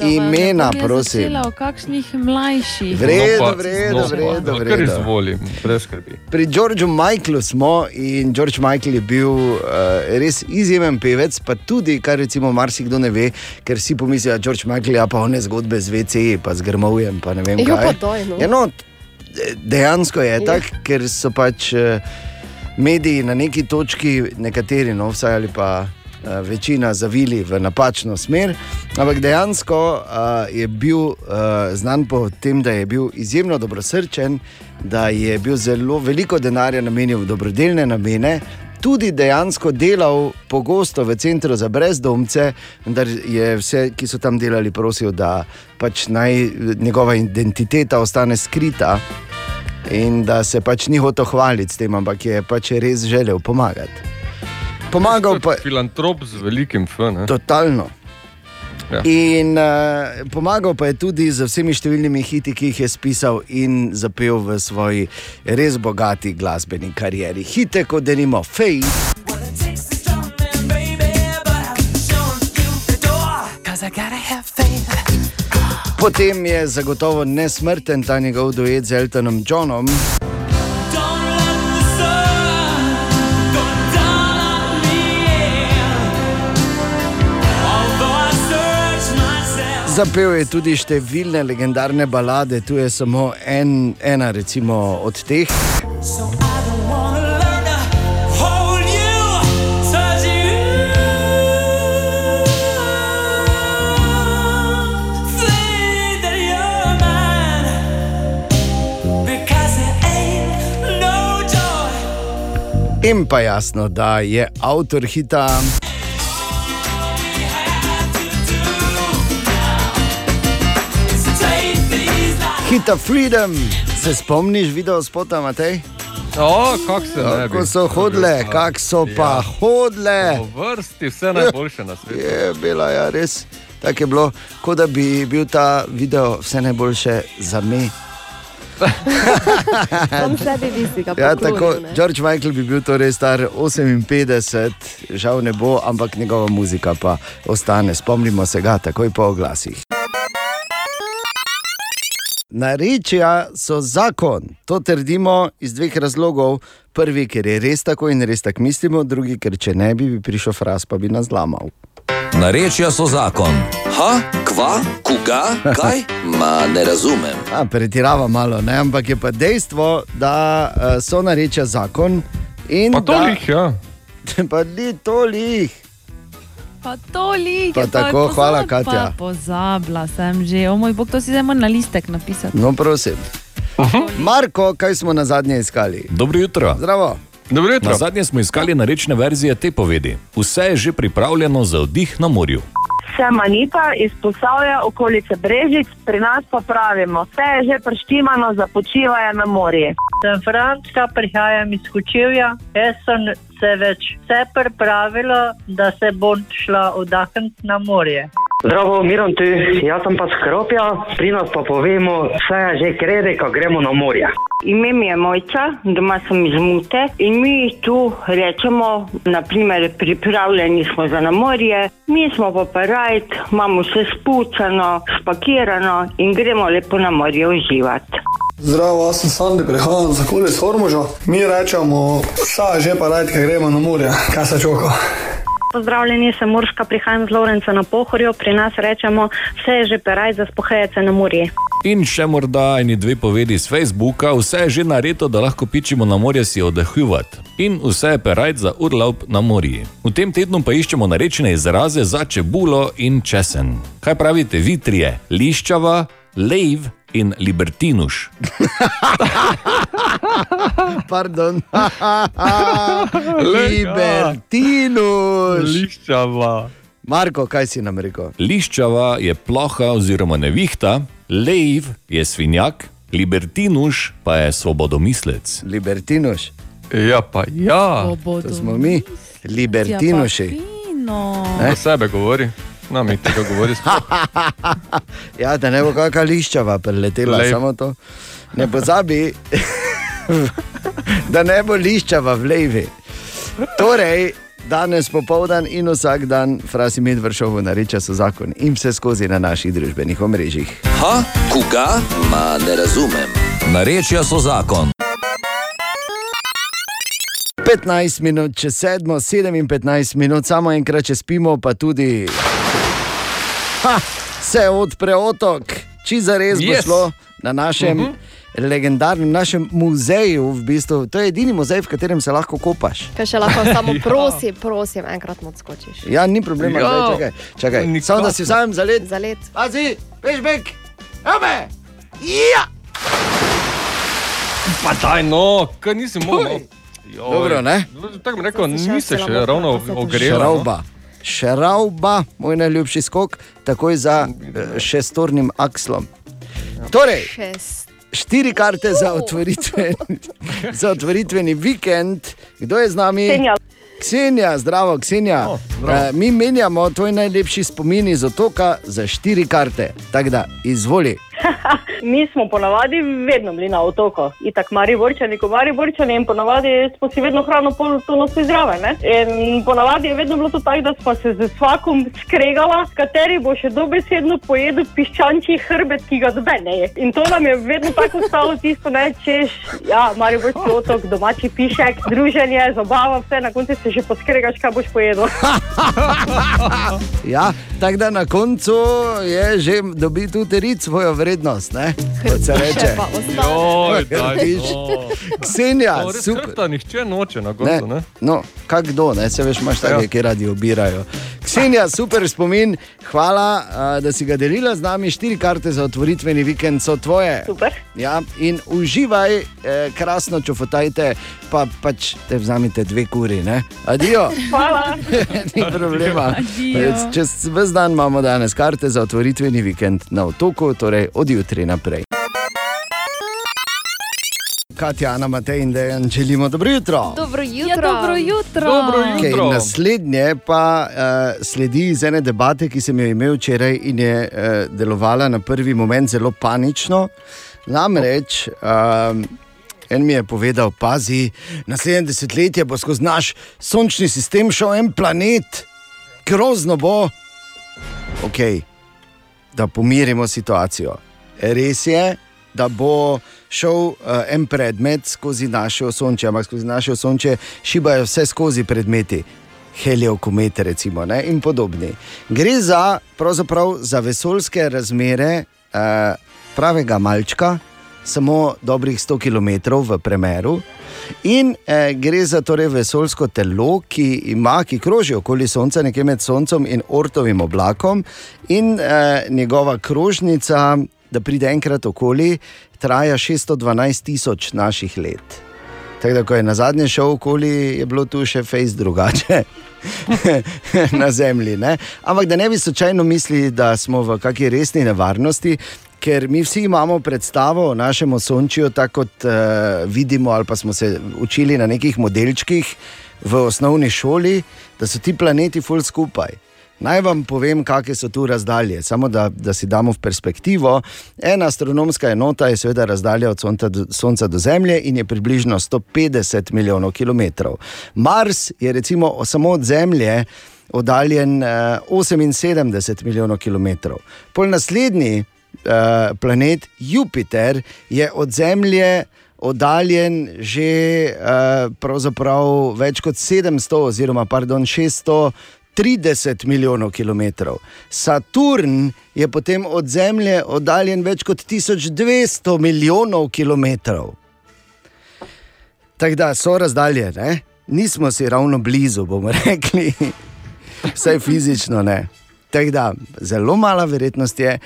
Imena, prosim. Začela v kakšnih mlajših. V redu, No pa, v redu, no v pa, redu, no, v Kar izvolim, brez skrbi. Pri Georgeu Michaelu smo in George Michael je bil uh, res izjemen pevec, pa tudi, kar recimo marsikdo ne ve, ker si pomislijo, da George Michael je pa one zgodbe z VC, pa z grmovjem, pa ne vem Jo, kaj. pa daj, no. Ja, no, de- dejansko je Ja. tako, ker so pač uh, mediji na neki točki, nekateri, no, vsaj ali pa. eh, Večina zavili v napačno smer, ampak dejansko uh, je bil uh, znan po tem, da je bil izjemno dobrosrčen, da je bil zelo veliko denarja namenil v dobrodelne namene, tudi dejansko delal pogosto v centru za brezdomce, vendar je vse, ki so tam delali, prosil, da pač naj njegova identiteta ostane skrita in da se pač ni hotel hvaliti s tem, ampak je pač res želel pomagati. Pomagal pa je. Filantrop z velikim F. Ne? Totalno. Ja. In uh, pomagal pa je tudi z vsemi številnimi hiti, ki jih je spisal in zapel v svoji res bogati glasbeni karieri. Hite kot denimo Faith. Potem je zagotovo nesmrten ta njegov duet z Eltonom Johnom. Zapel je tudi številne legendarne balade, tu je samo en, ena recimo od teh. In pa jasno, da je avtor hita. Hita Freedom, se spomniš video spota, Matej? O, kak se bi. Kako so hodile, kako so pa hodile. V vrsti vse najboljše na svetu. Je bila ja, res. Tako je bilo, kot da bi bil ta video vse najboljše za me. Ja, tako. George Michael bi bil torej star 58, žal ne bo, ampak njegova muzika pa ostane. Spomnimo se ga takoj po oglasih. Narečja so zakon. To trdimo iz dveh razlogov. Prvi, ker je res tako in res tako mislimo, drugi, ker če ne bi, bi prišel fras, pa bi nas zlamal. Narečja so zakon. Ha, kva, koga, kaj? Ma ne razumem. A, pretirava malo, ne? ampak je pa dejstvo, da uh, so narečja zakon. in Pa da- tolih, ja. pa ni tolih. Pa toliko. Pa tako, hvala, Katja. Pozabila sem že, o moj bog, to si zdaj moram na listek napisati. No, prosim. Marko, kaj smo na zadnje iskali? Dobro jutro. Zdravo. Dobro Na zadnje smo iskali narečne verzije te povedi. Vse je že pripravljeno za oddih na morju. Sem Anita iz Posavja, okolice Brežic, pri nas pa pravimo, vse je že preštimano za počivanje na morju. Sem Frančka, prihajam iz Kočevja. Jaz sem se več vse pripravila, da se bom šla oddahniti na morje. Zdravo, Miran tu, jaz sem pa skropja, pri nas pa povemo, vse je že krede, ko gremo na morje. Ime mi je Mojca, doma sem iz Mute in mi tu rečemo, naprimer, pripravljeni smo za na morje, mi smo pa parajt, imamo vse spucano, spakirano in gremo lepo na morje uživati. Zdravo, jaz sem Sandi, prihajam za kulic Hormoža. Mi rečemo, vsa že pa rajt, kaj gremo na morje, kaj se čoka. Pozdravljeni, sem Murška, prihajam z Lovrenca na Pohorju. Pri nas rečemo, vse je že peraj za spohajece na morje. In še morda eni dve povedi z Facebooka, vse je že nareto, da lahko pičimo na morje si oddehujati. In vse je perajt za urlaub na morju. V tem tednu pa iščemo narečene izraze za čebulo in česen. Kaj pravite vi trije? Liščava, lejv in libertinuš. Pardon. Libertinus. Liščava. Marko, kaj si nam rekel? Liščava je ploha oziroma nevihta, lejv je svinjak, libertinuš pa je svobodomislec. Libertinuš. Ja, pa ja. To smo mi, libertinuši. No. Za sebe govori. No, mi tega govori. Ja, da ne bo kakšna liščava preletela, Lej. samo to. Ne pozabi, da ne bo liščava v levi. Torej, danes popoldan in vsak dan frasi med vršovo nareča so zakon in vse skozi na naših družbenih omrežjih. Ha, koga? Ma ne razumem. Narečja so zakon. 15 minut, če sedmo, 57 minut, samo enkrat, če spimo, pa tudi. Ha, se odpre otok, či za res bo Yes. šlo na našem. Uh Mhm. -huh. Legendarnem našem muzeju, v bistvu. to je edini muzej, v katerem se lahko kopaš. Kaj še lahko samo Ja. prosim, prosim, enkrat odskočiš. Ja, ni problema, Ja. ja. čakaj. čakaj. Samo da si vzamem za let. Za let. Pazi, pešbek, ame! Ja! Pa daj, no, kaj nisi mogel. Joj. Dobro, ne? Tako bi rekel, si še ravno pa se te ogrel. Šrauba. Šrauba, moj najljubši skok, takoj za eh, šestornim akslom. Torej, štiri karte za, otvoritveni, za otvoritveni vikend. Kdo je z nami? Senja. Ksenija, zdravo, Ksenija. Oh, uh, mi menjamo tvoj najlepši spomin iz otoka za štiri karte. Tako da, izvoli. Mi smo ponavadi vedno bili na otoku, itak mari vrčani, ko mari vrčani in ponavadi smo si vedno hrano pol to nosili zraven. In ponavadi je vedno bilo to tako, da smo se z vsakom skregala, kateri bo še dobesedno pojedel piščančji hrbet, ki ga dobe ne je. In to nam je vedno tako ostalo tisto, ne, češ, ja, mari vrčni otok, domači pišek, druženje, zabava, vse na koncu se že poskregaš, kaj boš pojedel. Ja, tako da na koncu je že dobil tudi rit svojo vrednost, ne? kot se reče. Joj, daj, no. Ksenija, res super. hrbta nihče noče na Ne, koncu. Ne? no, kak kdo, ne? se veš, imaš take, Ja. ki radi obirajo. Ksenija, super spomin, hvala, da si ga delila z nami. Štiri karte za otvoritveni vikend so tvoje. Super. Ja, in uživaj, eh, krasno čofotajte, pa pač te vzamite dve kuri. Ne? Adijo. Hvala. Ni problema. Adijo. Čez ves dan imamo danes karte za otvoritveni vikend na otoku, torej od jutri naprej. Katja, Ana, Matej in Dejan, želimo dobro jutro. Dobro jutro. Ja, dobro jutro. Dobro Okay, naslednje pa uh, sledi iz ene debate, ki sem jo imel včeraj in je uh, delovala na prvi moment zelo panično. Namreč, um, en mi je povedal, pazi, naslednje desetletje bo skozi naš sončni sistem šel en planet, grozno bo. Ok, da pomirimo situacijo. Res je, da bo šel uh, en predmet skozi naše osončje, ampak skozi naše osončje šibajo vse skozi predmeti. Heliokomete, recimo, ne, in podobni. Gre za, za vesoljske razmere uh, pravega malčka, samo dobrih 100 km v premeru. In eh, gre za torej vesoljsko telo, ki ima, ki kroži okoli Sonca, nekje med Soncem in Ortovim oblakom, in eh, njegova krožnica, da pride enkrat okoli, traja 612 tisoč naših let. Tako da, ko je na zadnje šel okoli, je bilo tu še fejs drugače. na zemlji. Ne? Ampak da ne bi slučajno mislili, da smo v kakšni resni nevarnosti, ker mi vsi imamo predstavo o našem osončju, tako kot uh, vidimo, ali pa smo se učili na nekih modelčkih v osnovni šoli, da so ti planeti ful skupaj. Naj vam povem, kakšne so tu razdalje, samo da, da si damo v perspektivo. Ena astronomska enota je seveda razdalja od Sonca do, Sonca do Zemlje in je približno 150 milijonov km. Mars je recimo samo od Zemlje oddaljen eh, 78 milijonov km. Pol naslednji eh, planet Jupiter je od Zemlje oddaljen že eh, pravzaprav več kot 700 oziroma pardon, 600. 30 milijonov km. Saturn je potem od Zemlje oddaljen več kot 1200 milijonov km. Tako da so razdalje, ne? nismo si ravno blizu, bomo rekli, vsaj fizično ne. Tako da zelo mala verjetnost je,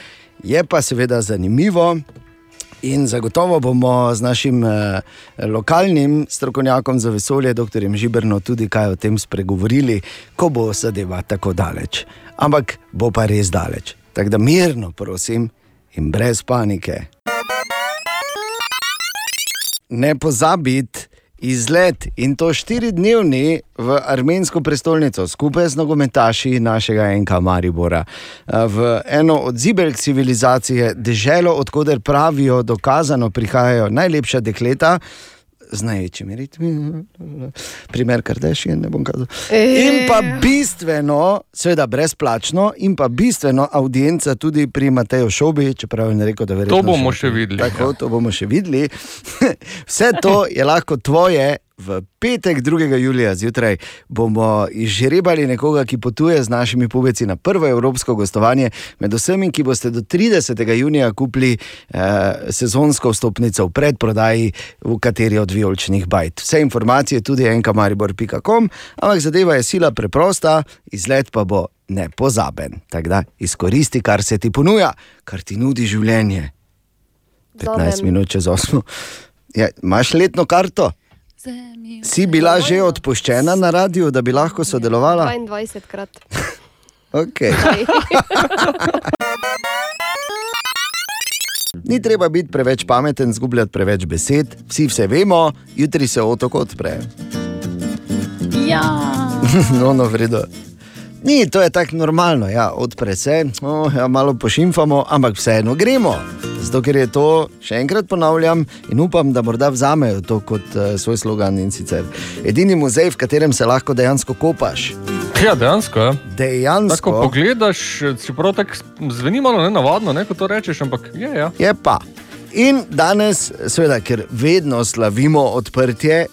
je pa seveda zanimivo. In zagotovo bomo z našim eh, lokalnim strokovnjakom za vesolje, dr. Žiberno, tudi kaj o tem spregovorili, ko bo zadeva tako daleč. Ampak bo pa res daleč. Tako da mirno, prosim, in brez panike. Ne pozabiti izlet in to štiridnevni v armensko prestolnico, skupaj z nogometaši našega enka Maribora, eh, v eno od zibelk civilizacije, deželo, odkuder pravijo, dokazano prihajajo najlepša dekleta. Z največjimi ritmi, primer Kardashian, ne bom kazal. In pa bistveno, seveda brezplačno, in pa bistveno audienca tudi pri Mateju Šobi, čeprav je rekel, da verjetno. To bomo še videli, Tako, ja. to bomo še videli. Vse to je lahko tvoje. V petek, 2. julija zjutraj, bomo izžrebali nekoga, ki potuje z našimi pubeci na prvo evropsko gostovanje, med vsemi, ki boste do 30. junija kupili eh, sezonsko vstopnico v predprodaji, v kateri od vijoličnih bajt. Vse informacije tudi enkamaribor.com, ampak zadeva je sila preprosta, izlet pa bo nepozaben. Tako da izkoristi, kar se ti ponuja, kar ti nudi življenje. 15 Zomem. minut čez 8. Ja, imaš letno karto? Si bila že odpuščena na radiju, da bi lahko sodelovala? 22 krat. Okay. Ni treba biti preveč pameten, zgubljati preveč besed, vsi vse vemo, jutri se otok odpre. Ja. no, no, vredo. Ni, to je tako normalno, ja, odpre se, oh, ja, malo pošimfamo, ampak vseeno gremo. Zato, ker je to, še enkrat ponavljam, in upam, da morda vzamejo to kot uh, svoj slogan in sicer edini muzej, v katerem se lahko dejansko kopaš. Ja, dejansko. Ja. Dejansko. Tako pogledaš, čeprav tako zveni malo nenavadno, ne, ko to rečeš, ampak je. Ja. Je pa. In danes, seveda, ker vedno slavimo odprtje,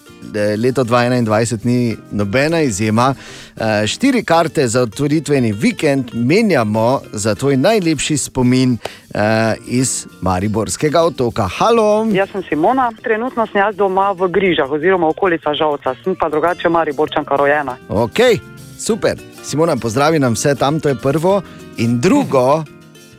leto 2021 ni nobena izjema. Eh, Štiri karte za otvoritveni vikend menjamo za tvoj najlepši spomin eh, iz Mariborskega otoka. Halo! Jaz sem Simona, trenutno sem jaz doma v Grižah oziroma okolica Žalca, sem pa drugače Mariborčanka rojena. Ok, super. Simona, pozdravi nam vse tam, to je prvo. In drugo,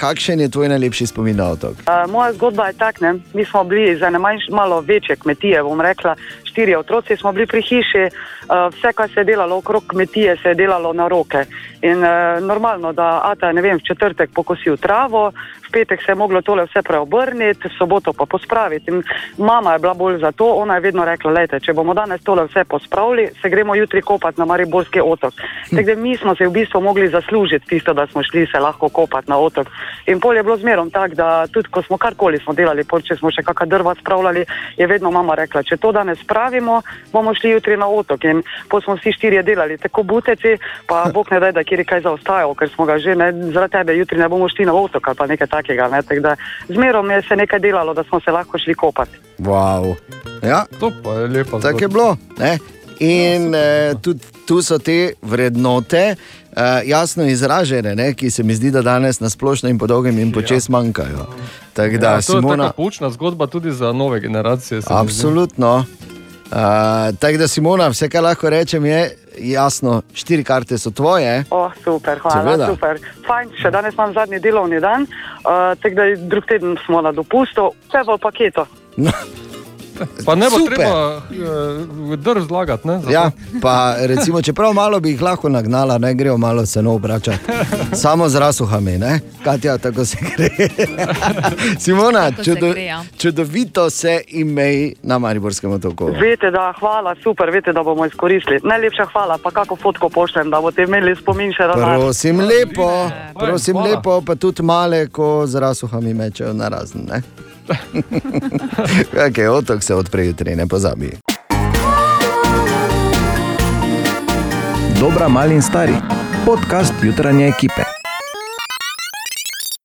kakšen je tvoj najlepši spomin na otok? Uh, moja zgodba je takšna, mi smo bili za ne manj, malo večje kmetije, bom rekla, štiri otroci smo bili pri hiši, uh, vse, kar se je delalo okrog kmetije, se je delalo na roke. In uh, normalno, da Ata, ne vem, v četrtek pokosil travo, v petek se je moglo tole vse preobrniti, v soboto pa pospraviti. In mama je bila bolj za to, ona je vedno rekla, lejte, če bomo danes tole vse pospravili, se gremo jutri kopati na Mariborski otok. Tako da mi smo se v bistvu mogli zaslužiti tisto, da smo šli se lahko kopati na otok. In pol je bilo zmerom tako, da tudi ko smo karkoli smo delali, pol, če smo še kakšna drva spravljali, je vedno mama rekla, če to danes spravimo, bomo šli jutri na otok. In pol smo vsi štirje delali, tako buteci, pa bog ne da, da kjer je kaj zaostajalo, ker smo ga že, ne, zaradi tebe jutri ne bomo šli na otok ali pa nekaj takega. Ne, tak da zmerom je se nekaj delalo, da smo se lahko šli kopati. Wow. Ja, to pa je lepo. Tako je bilo. Ne? In eh, tudi tu so te vrednote eh, jasno izražene, ne? ki se mi zdi, da danes na splošno in po dolgem in počes manjkajo. Tak da, Ja, to je Simona, taka poučna zgodba tudi za nove generacije. mi zdi. Uh, Tako da, Simona, vse, kar lahko rečem, je jasno, štiri karte so tvoje. O, super, hvala, Seveda. super. Fajn, še danes imam zadnji delovni dan, uh, tako da drug teden smo na dopustu, vse v paketu. Pa ne bo Super. treba uh, drv zlagati. Ne, za Ja, pa recimo, čeprav malo bi jih lahko nagnala, ne grejo malo se no obračati. Samo z rasuhami, ne? Katja, tako se gre. Simona, Tako se čudo, gre, ja. čudovito se imej na Mariborskem otoku. Veste, da hvala, super, veste, da bomo izkoristili. Najlepša hvala, pa kako fotko pošljem, da boste imeli spomin še na nas. Prosim lepo, prosim lepo, pa tudi male, ko z rasuhami mečejo na razen. Kak je otok, se odpre jutri, ne pozabi. Dobra, mali in stari. Podcast jutranje ekipe.